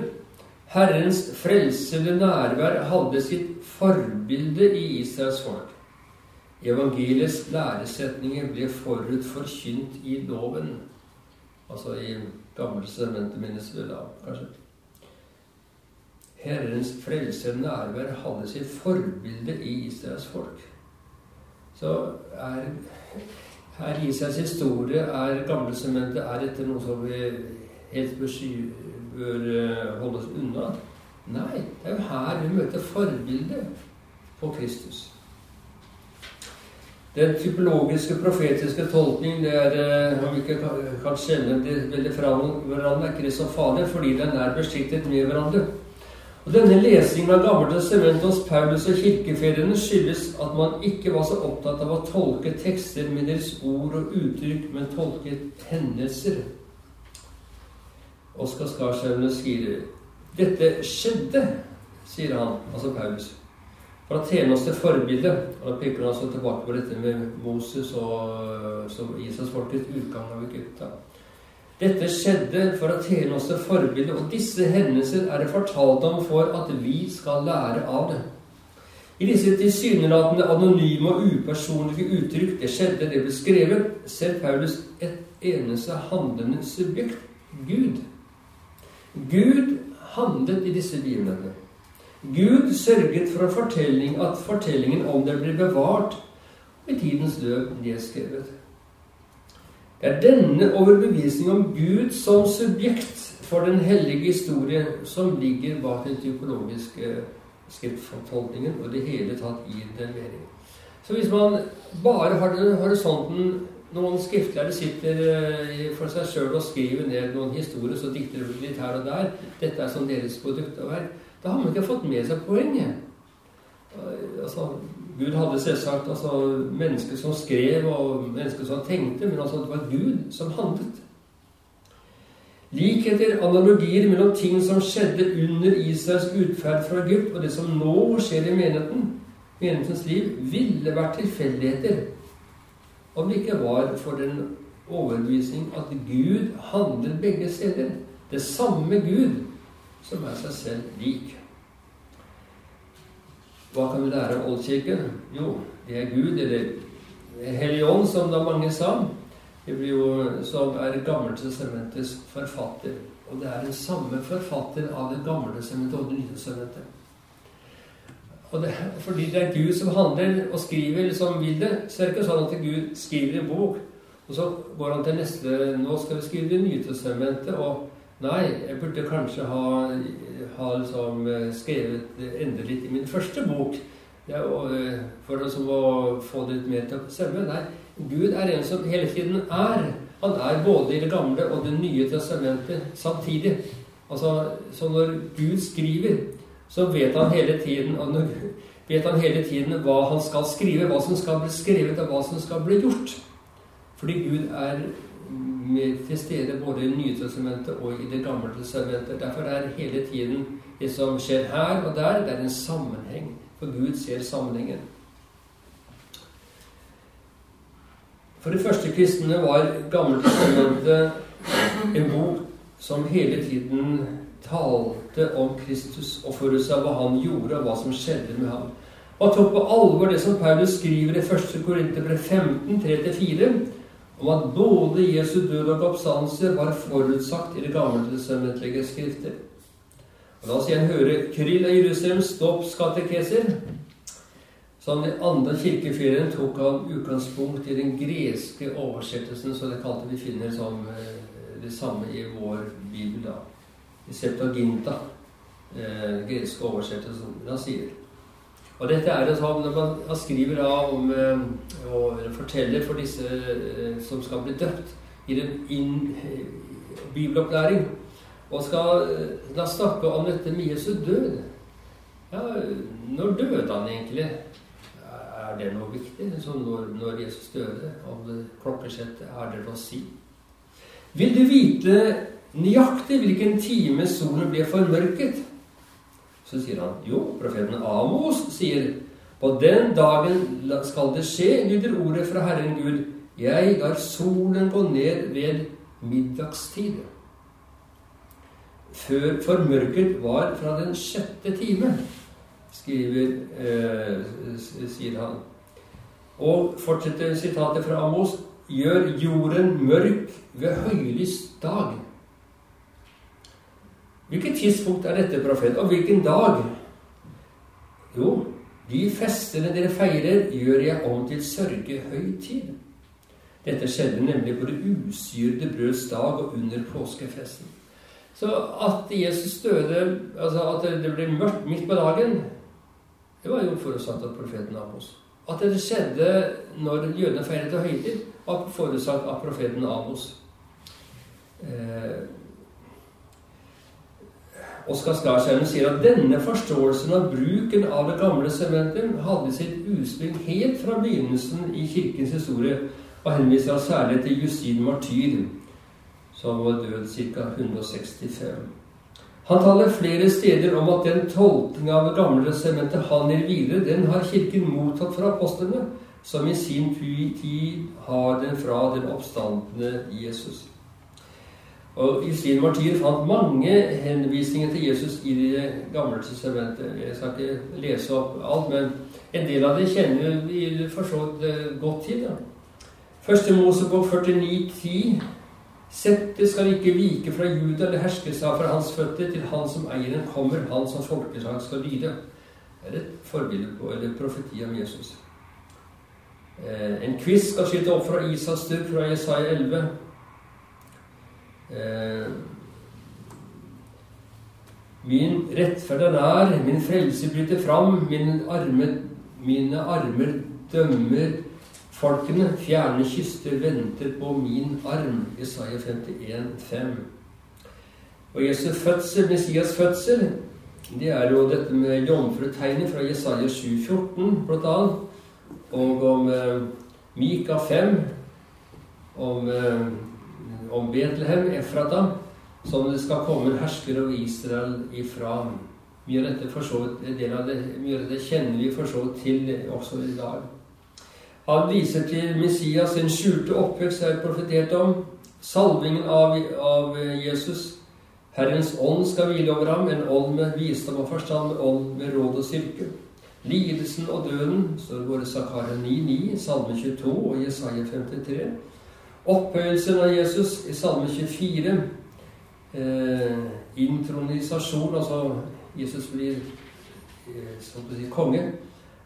Herrens frelsende nærvær hadde sitt forbilde i Israels folk. Evangeliets læresetninger ble forut forkynt i loven. Altså i gamle sementet minnes vi da, kanskje. Herrens frelsende nærvær hadde sitt forbilde i Israels folk. Så er, er Israels historie, er Gammeltestamentet, er dette noe som vi helt bør, eh, holde oss unna? Nei, det er jo her vi møter forbildet på Kristus. Den typologiske, profetiske tolkning det er, eh, om vi ikke kan kjenne det veldig fra hverandre, er ikke så farlig, fordi den er bestiktet med hverandre. Og Denne lesingen av Gamle testamentet hos Paulus og kirkefedrene skyldes at man ikke var så opptatt av å tolke tekster med deres ord og uttrykk, men tolket hendelser. Oskar Skarshaugne skriver dette skjedde, sier han, altså Paulus, for å tjene oss til forbilde. Og da peker han altså tilbake på dette med Moses og som Israelsfolkets utgang av Egypta. Dette skjedde for å tjene oss til forbilde, og disse hendelser er det fortalt om for at vi skal lære av det. I disse tilsynelatende anonyme og upersonlige uttrykk det skjedde, det ble skrevet, ser Paulus et eneste handlende subjekt Gud. Gud handlet i disse begivenhetene. Gud sørget for fortelling, at fortellingen om det blir bevart i tidens løp nedskrevet. Det er denne overbevisning om Gud som subjekt for den hellige historie som ligger bak den psykologiske skriftfortolkningen, og det hele tatt gir den mening. Så hvis man bare har horisonten Noen skriftlærde sitter eh, for seg sjøl og skriver ned noen historier, så dikter de litt her og der. Dette er som deres produkt av verk. Da har man ikke fått med seg poenget. Altså, Gud hadde selvsagt altså, mennesker som skrev, og mennesker som tenkte, men altså, det var Gud som handlet. Likheter, analogier mellom ting som skjedde under Israels utferd fra Egypt, og det som nå skjer i menigheten, menighetens liv, ville vært tilfeldigheter om det ikke var for den overbevisning at Gud handler begge steder. Det samme Gud som er seg selv lik. Hva kan vi lære av Oldkirken? Jo, det er Gud, eller Hellig Ånd, som da mange sa. Det blir jo, som er Gammeltestamentets forfatter. Og det er den samme forfatter av Det gamle testamentet og Det nye testamentet. Og det, fordi det er Gud som handler og skriver som vil det, så er det ikke sånn at Gud skriver en bok, og så går han til neste Nå skal vi skrive Det nye testamentet. og Nei, jeg burde kanskje ha, ha liksom eh, skrevet enda litt i min første bok. Ja, og, eh, for liksom å få det litt mer til å stemme. Nei, Gud er en som hele tiden er. Han er både i Det gamle og Det nye testamentet samtidig. Altså, Så når Gud skriver, så vet han hele tiden vet han hele tiden hva han skal skrive, hva som skal bli skrevet, og hva som skal bli gjort. Fordi Gud er med til stede både i Nye testamentet og i Det gamle testamentet. Derfor er hele tiden det som skjer her og der, det er en sammenheng. For Gud ser sammenhengen. For de første kristne var Gammeltestamentet en bok som hele tiden talte om Kristus og forutsa hva han gjorde, og hva som skjedde med ham. Og tok på alvor det som Paulus skriver i 1. Korinterbrev 15, 3-4 om at både Jesu død og oppstandelse var forutsagt i det gamle testamentlige skrifter. Og La oss igjen høre Kryll av Jerusalems dåpskatekeser. Som den andre kirkeferien tok han utgangspunkt i den greske oversettelsen, så det kalte vi finner som eh, det samme i vår bibel. da. I Septuaginta, eh, greske oversettelsen. Han sier og dette er et havn når man skriver av om eh, og forteller for disse eh, som skal bli døpt i den inn, eh, bibelopplæring, og skal da snakke om dette med Jesu død. Ja, når døde han egentlig? er det noe viktig? Som når, når Jesus døde, om klokkeslettet, er det noe å si? Vil du vite nøyaktig hvilken time solen ble formørket? Så sier han jo, profeten Amos sier på den dagen skal det skje, lyder ordet fra Herren Gud. Jeg lar solen gå ned ved middagstid. Før formørket var fra den sjette time, skriver, eh, sier han. Og fortsetter sitatet fra Amos. Gjør jorden mørk ved høylys dag. Hvilket tidspunkt er dette, profet? Og hvilken dag? Jo, de festene dere feirer, gjør jeg om til sørgehøytid. Dette skjedde nemlig på det usyrede brøds dag og under påskefesten. Så at Jesus døde, altså at det ble mørkt midt på dagen, det var jo forutsatt av profeten Amos. At det skjedde når jødene feiret høytid, var forutsatt av profeten Amos. Eh, Oskar Skarsheimen sier at denne forståelsen av bruken av det gamle sementet hadde sitt utspring helt fra begynnelsen i kirkens historie, og henviser særlig til Justin Martyr, som var død ca. 165. Han taler flere steder om at den tolkning av det gamle sementet han gir videre, den har Kirken mottatt fra apostlene, som i sin tid har den fra den oppstandende Jesus. Og Justin Martyr fant mange henvisninger til Jesus i Det gamle testamentet. Jeg skal ikke lese opp alt, men en del av det kjenner vi for så vidt godt til. Ja. Første Mosebok 49, 10. Settet skal ikke vike fra Juda eller herskes seg fra hans føtter til han som eier den kommer, han som folkeslag skal lyde. Det er et forbilde på, eller profeti om Jesus. Eh, en kvist skal skyte opp fra Isas stubb fra Jesaja 11. Eh, min rettferd er nær, min frelse bryter fram, mine armer, mine armer dømmer folkene. Fjerne kyster venter på min arm. Jesaja 51, 5. Og Jesu fødsel, Messias fødsel, det er jo dette med jomfrutegnet fra Jesaja 7, 14, blant annet. Og om eh, Mika 5, om eh, om Betlehem, Efrata, som det skal komme en hersker over Israel ifra. Mye av dette det, mye av dette kjenner vi for så vidt til også i dag. Han viser til Messias sin skjulte oppvekst er profetert om. Salvingen av, av, Jesus. Herrens ånd skal hvile over ham, en ånd med visdom og forstand, en ånd med råd og styrke. Lidelsen og døden står både Zakaria 9,9, Salme 22 og Jesaja 53. Opphøyelsen av Jesus i Salme 24. Eh, intronisasjon, altså Jesus blir eh, si, konge.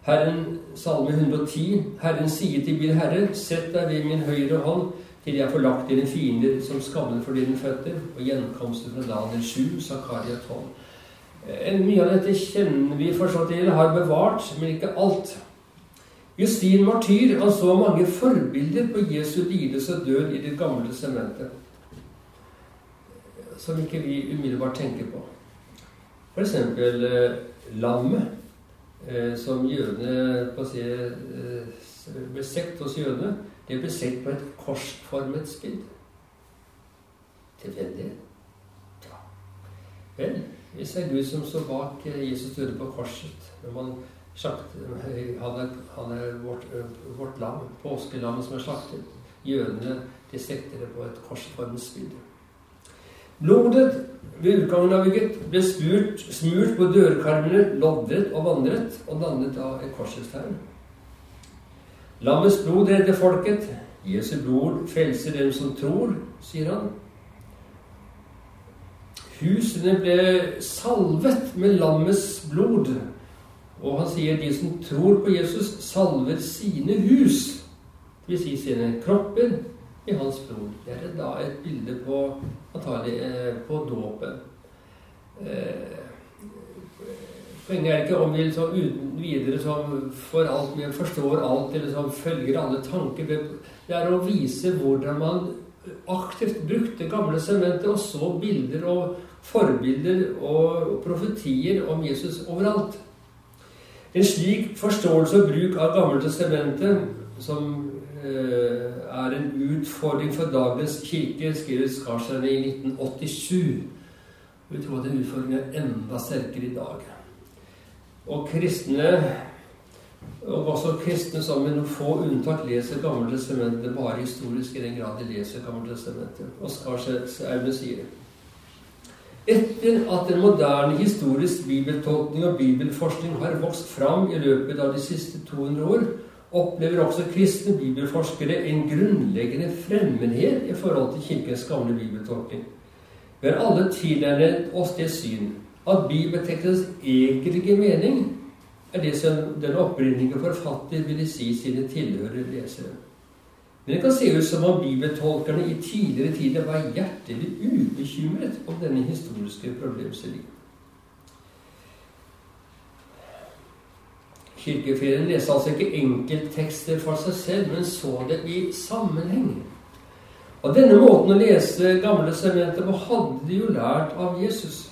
Herren, Salme 110. Herren sier til min Herre, sett deg ved min høyre hånd, til jeg får lagt dine fiender som skammer for dine føtter. Og gjenkomsten fra Daniel 7, Zakaria 12. Eh, mye av dette kjenner vi forstått til, har bevart, men ikke alt. Justin Martyr han så mange forbilder på Jesu lidelse og død i Det gamle sementet som ikke vi umiddelbart tenker på. F.eks. Eh, lammet, eh, som jødene på å si, eh, ble sekt hos jødene. Det ble sekt på et korsformet spill. Tilfeldig? Ja. Vel, hvis det er Gud som står bak eh, Jesus døde på korset når man er, han er vårt, vårt lam, påskelammet som er slaktet. Jødene de stekte det på et korsformet. Blodet ved utgangen av bygget ble spurt, smurt på dørkarmene, loddet og vandret, og dannet av et korsets tegn. Lammets blod redder folket. Jesu blod frelser dem som tror, sier han. Husene ble salvet med lammets blod og han sier de som tror på Jesus, salver sine hus, dvs. Si sine kropper, i hans blod. Det er da et bilde på antagelig eh, på dåpen. Eh, poenget er ikke om vi liksom uten videre som for alt vi forstår alt, eller som følger alle tanker. Det er å vise hvordan man aktivt brukte gamle sementer og så bilder og forbilder og profetier om Jesus overalt. En slik forståelse og bruk av Gammeltestamentet, som eh, er en utfordring for dagens kirke, skriver Skarstein i 1987. Vi tror at den utfordringen er enda sterkere i dag. Og kristne, og også kristne som med noen få unntak leser Gammeltestamentet bare historisk i den grad de leser Gammeltestamentet. Og Skarstein sier etter at en moderne historisk bibeltolkning og bibelforskning har vokst fram i løpet av de siste 200 år, opplever også kristne bibelforskere en grunnleggende fremmedhet i forhold til Kirkens gamle bibeltolkning. Vi har alle tilnærmet oss det syn at bibeltekstens egentlige mening er det som den opprinnelige forfatter ville si sine tilhørere lesere. Men det kan se ut som om bibeltolkerne i tidligere tider var hjertelig ubekymret om denne historiske problemstillingen. Kirkefedrene leste altså ikke enkelttekster for seg selv, men så det i sammenheng. Og denne måten å lese Gamle sementer på hadde de jo lært av Jesus.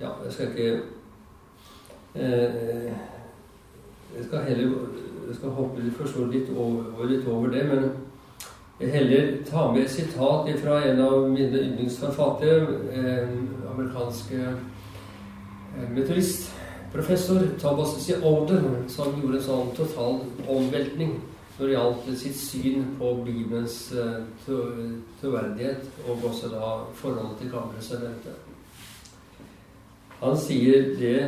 Ja, jeg skal ikke eh, Jeg skal heller jeg skal hoppe for litt over, litt over det, men jeg heller ta med et sitat fra en av mine yndlingsforfattere, en amerikansk eh, professor Thomas C. Older, som gjorde en sånn total omveltning når det gjaldt sitt syn på Bibelens uh, troverdighet, og også da forholdet til Gamle sementet. Han sier det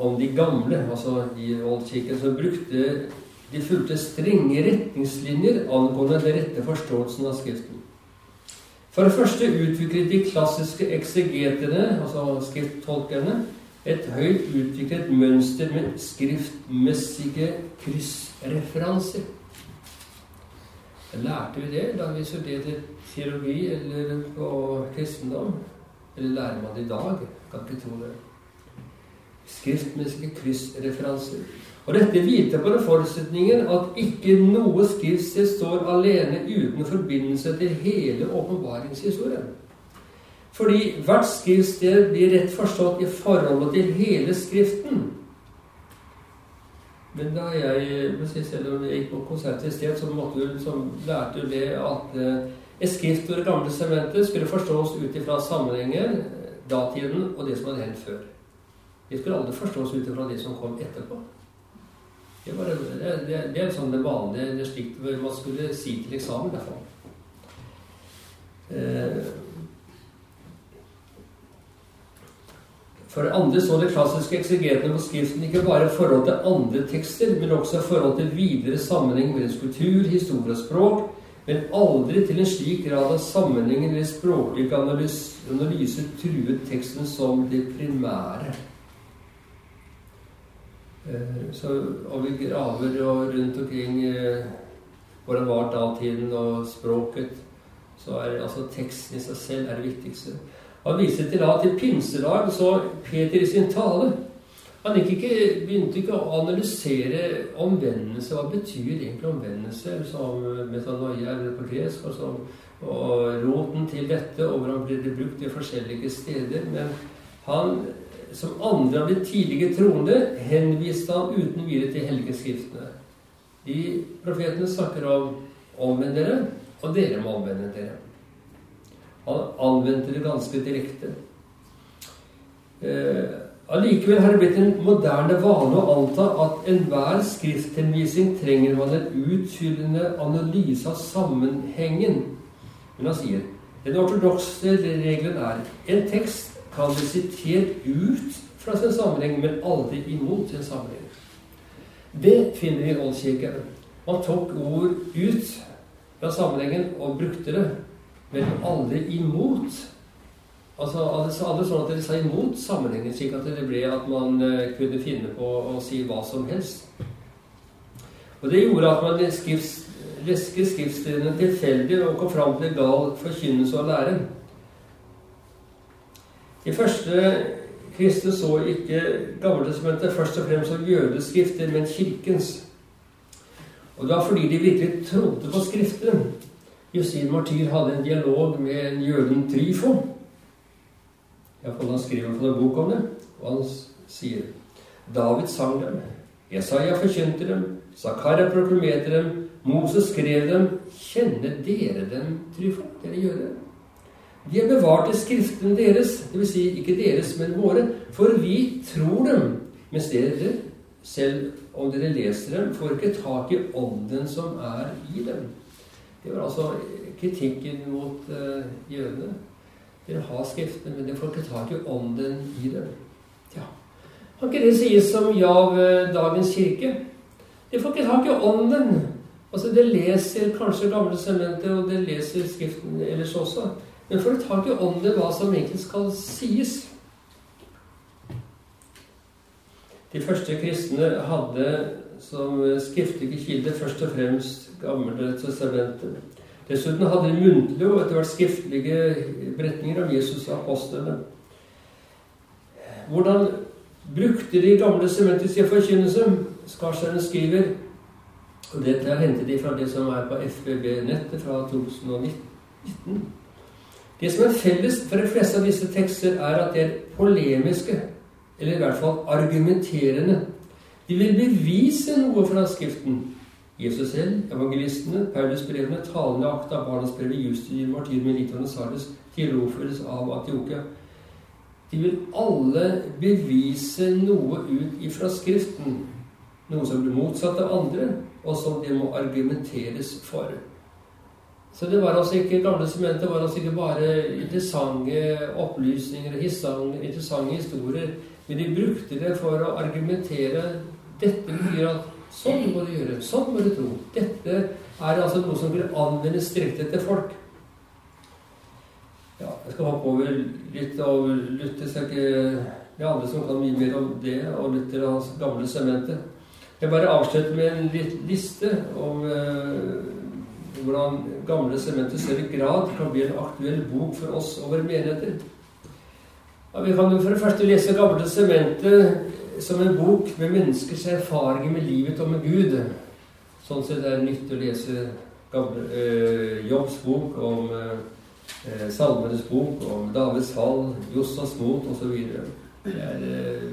om de gamle, altså i oldkirken, som brukte De fulgte strenge retningslinjer angående den rette forståelsen av Skriften. For det første utviklet de klassiske eksegetene, altså skrifttolkerne, et høyt utviklet mønster med skriftmessige kryssreferanser. Lærte vi det da vi studerte teologi eller på kristendom? Eller lærer man det i dag? Kan ikke tro det skriftmessige kryssreferanser. Og dette hviler på den forutsetningen at ikke noe skriftsted står alene uten forbindelse til hele åpenbaringshistorien. Fordi hvert skriftsted blir rett forstått i forholdet til hele Skriften. Men da jeg selv om jeg gikk på konsert i sted, så måtte du, som lærte du det at eh, et skrift og Det gamle sementet skulle forstås ut ifra sammenhengen, datiden og det som hadde hendt før. Vi skulle aldri forstås ut ifra det som kom etterpå. Det, var, det, det, det er sånn det vanlige det slik man skulle si til eksamen. derfor. Eh, for det andre så det klassiske eksegetene på Skriften ikke bare i forhold til andre tekster, men også i forhold til videre sammenheng mellom kultur, historie og språk, men aldri til en slik grad at sammenhengen eller språklig analyse truet teksten som det primære. Eh, så, og vi graver og rundt omkring eh, hvordan var datiden og språket, så er altså teksten i seg selv er det viktigste. Han viser til at i pinsedag så Peter i sin tale han ikke, begynte ikke å analysere omvendelse. Hva betyr egentlig omvendelse? Som metanoia eller på gresk. Og, som, og roten til dette, og hvordan blir det brukt i forskjellige steder. Men han som andre av de tidlige troende henviste han uten videre til helgeskriftene. De profetene snakker om 'omvend dere', og dere må omvende dere. Han anvendte det ganske direkte. Eh, har det blitt en moderne vane å anta at enhver skrifthenvisning trenger man en utfyllende analyse av sammenhengen. Men han sier den ortodokse regelen er en tekst kan bli sitert ut fra sin sammenheng, men aldri imot sin sammenheng. Det finner vi i Oldkirken. Man tok ord ut fra sammenhengen og brukte det, men aldri imot. Altså aldri sånn at Dere sa imot sammenhengen, slik at det ble at man uh, kunne finne på å si hva som helst. Og Det gjorde at man lesket skriftstedene tilfeldig og kom fram til gal forkynnelse og lære. I første kristne så ikke Gammeltestamentet først og fremst som jødes skrifter, men kirkens. Og det var fordi de virkelig trodde på Skriften. Justin Martyr hadde en dialog med en jøden Tryfo. Iallfall han skriver en bok om det. Og han sier. David sang dem. Jesaja forkynte dem. Zakaria proklamerte dem. Moses skrev dem. Kjenner dere dem, trifo? Dere gjør det? De er bevart i skriftene deres, dvs. Si ikke deres, men våre, for vi tror dem, mens dere, selv om dere leser dem, får ikke tak i ånden som er i dem. Det var altså kritikken mot uh, jødene. Dere har Skriftene, men dere får ikke tak i ånden i dem. Ja. Kan ikke det sies som ja ved dagens kirke? Dere får ikke tak i ånden. Altså, Dere leser kanskje Gamle sementer, og dere leser Skriften ellers også. Men folk tar ikke om det hva som egentlig skal sies. De første kristne hadde som skriftlige kilde først og fremst Gamle testamenter. Dessuten hadde de muntlige og etter hvert skriftlige beretninger om Jesus og apostlene. Hvordan brukte de gamle sementer sin forkynnelse? Skarsteinen skriver og Dette er hentet de fra det som er på FBB-nettet fra 2019. Det som er felles for de fleste av disse tekster, er at de er polemiske, eller i hvert fall argumenterende. De vil bevise noe fra Skriften. Jesus selv, evangelistene, Paulus-brevene, talende akta, Barnas brev, Justin, Martyr, Melita, Sarus, Tiroferes av Atiokia. De vil alle bevise noe ut ifra Skriften. Noe som blir motsatt av andre, og som det må argumenteres for. Så det var altså ikke gamle sementer var altså ikke bare interessante opplysninger og interessante historier, men de brukte det for å argumentere. Dette betyr at Sånn må du gjøre. Sånn må du tro. Dette er altså noe som vil anvendes direkte til folk. Ja, jeg skal hoppe over litt av Luther. Skal ikke, det er andre som kan mye mer om det, og Luther og hans gamle semente. Jeg bare avslutter med en litt liste om eh, hvordan gamle sementer i større grad kan bli en aktuell bok for oss og våre menigheter. Ja, vi kan jo for det første lese Gamle sementet som en bok med menneskers erfaringer med livet og med Gud. Sånn sett er det nyttig å lese gamle, øh, Jobbs bok om øh, Salmenes bok, om Davids fall, Jossas mot osv. Det er, øh,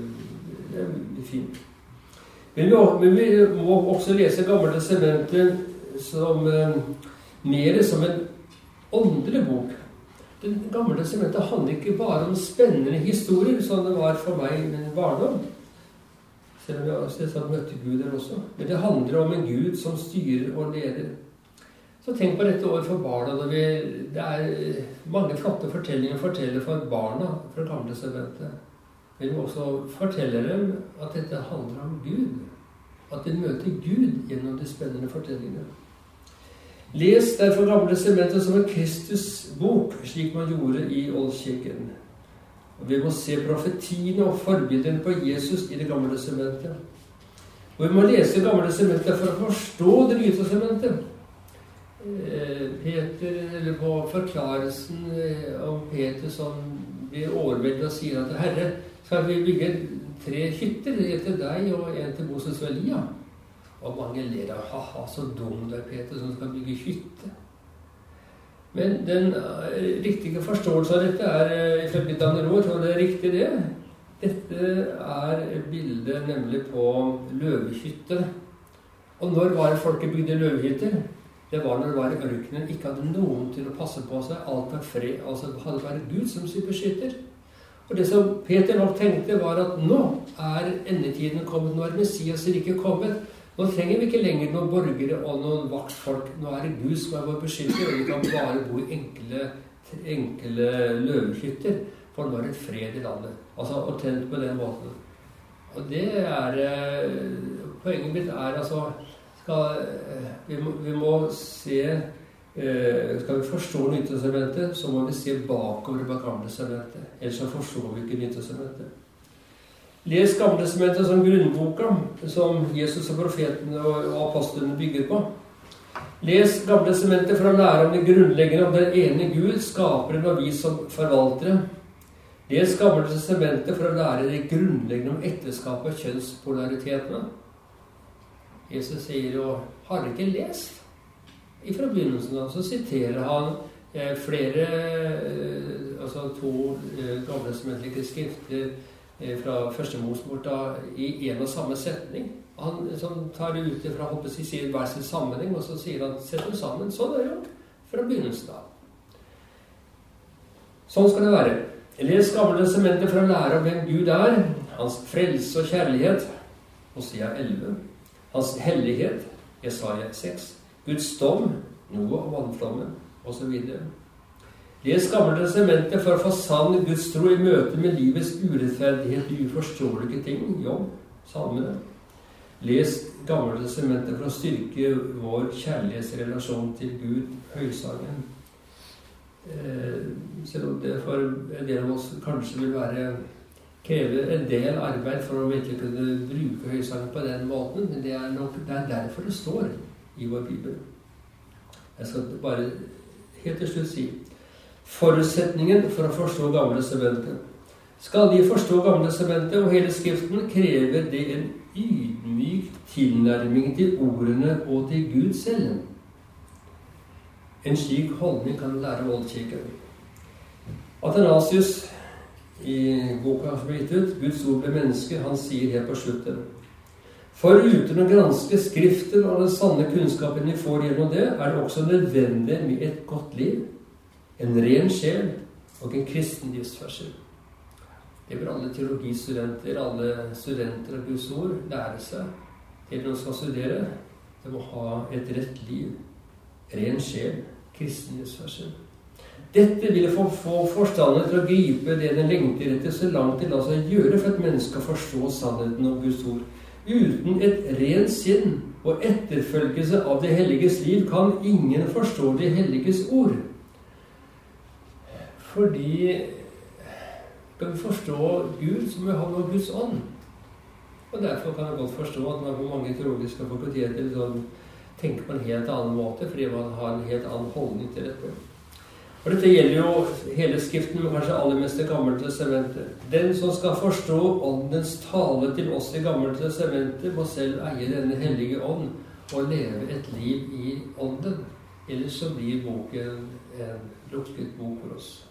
det er fint. Men vi, må også lese Gamle testamentet som eh, mer som en åndelig bok. Det Gamle sementet handler ikke bare om spennende historier, som det var for meg i min barndom. Selv om jeg selvsagt møtte Gud der også. Men det handler om en Gud som styrer og leder. Så tenk på dette året for barna. Vi, det er mange flotte fortellinger å fortelle for barna fra gamle sementet. Men vi også fortelle dem at dette handler om Gud. At de møter Gud gjennom de spennende fortellingene. Les derfor Gamle sementer som en Kristusbok, slik man gjorde i Oldkirken. Og Vi må se profetiene og forbildene på Jesus i Det gamle sementet. Og vi må lese Det gamle sementet for å forstå Det nye testamentet. Eh, Peter, eller på forklarelsen eh, om Peter som blir overveldet og sier at 'Herre, skal vi bygge tre hytter? En til deg og en til Moses og Elia?' Og mange ler av 'ha-ha, så dum du er, Peter, som skal bygge hytte'. Men den eh, riktige forståelsen av dette er eh, ifølge Danerot, og det er riktig, det. Dette er bildet nemlig på løvehytte. Og når var det folket bygde løvehytter? Det var når det var i ørkenen, ikke hadde noen til å passe på seg. Alt var fred. Altså hadde bare Gud som sin beskytter. Og det som Peter nok tenkte, var at nå er endetiden kommet. Nå er Messias rike kommet. Nå trenger vi ikke lenger noen borgere og noen vaktfolk. Nå er det Gud som er vår beskytter, og vi kan bare bo i enkle, enkle løvehytter. For nå er det fred i landet. Altså omtrent på den måten. Og det er eh, Poenget mitt er altså skal, eh, vi, må, vi, må, se eh, Skal vi forstå Nytestamentet, så må vi se bakover på Gamle sementet. Ellers så forstår vi ikke Nytestamentet. Les Gamletestamentet som grunnboka som Jesus og profetene og apostlene bygger på. Les Gamletestamentet for å lære om det grunnleggende om den ene Gud, skaperen og vi som forvaltere. Les Gamletestamentet for å lære det grunnleggende om ekteskapet og kjønnspolaritetene. Jesus sier jo 'Har dere ikke lest?' Fra begynnelsen av så siterer han eh, flere eh, Altså to eh, gamletestamentlige skrifter fra første Mosebok i en og samme setning. Han som tar det ut fra å si, hver sin sammenheng, og så sier han 'sett dem sammen'. Sånn er det jo fra begynnelsen av. Sånn skal det være. Les Gamle sementer for å lære om hvem Gud er, hans frelse og kjærlighet, Hosea 11, hans hellighet, Jesaja 6, Guds dom, noe og vannflommen, osv. Les Gamle testamentet for å få sann Guds tro i møte med livets urettferdighet og uforståelige ting, jobb, salmene. Les Gamle testamentet for å styrke vår kjærlighetsrelasjon til Gud, høysangen. Eh, selv om det for en del av oss kanskje vil være kreve en del arbeid for å virkelig kunne bruke høysangen på den måten. Men det er, nok, det er derfor det står i vår bibel. Jeg skal bare helt til slutt si forutsetningen for å forstå Gamle sementet. Skal de forstå Gamle sementet og hele Skriften, krever det en ydmyk tilnærming til ordene og til Gud selv. En slik holdning kan lære oldkirken. Athanasius i boka som ble gitt ut, 'Guds ord ble menneske', han sier helt på slutten For uten å granske Skriften og den sanne kunnskapen vi får gjennom det, er det også nødvendig med et godt liv, en ren sjel og en kristen livsførsel. Det bør alle teologistudenter, alle studenter av Guds ord, lære seg når de skal studere. De må ha et rett liv, ren sjel, kristen livsførsel. Dette vil få, få forstanden til å gripe det den lengter etter, så langt det lar seg gjøre for et menneske å forstå sannheten om Guds ord. Uten et rent sinn og etterfølgelse av det helliges liv kan ingen forstå det helliges ord. Fordi skal vi forstå Gud, så må vi ha noe Guds ånd. Og Derfor kan jeg godt forstå at man på mange teologiske fakulteter sånn, tenker på en helt annen måte, fordi man har en helt annen holdning til dette. Og Dette gjelder jo hele Skriften, men kanskje aller mest Det gamle testamentet. Den som skal forstå Åndens tale til oss i Gamle testamentet, må selv eie denne hellige ånd og leve et liv i Ånden. Ellers så blir boken en lukket bok for oss.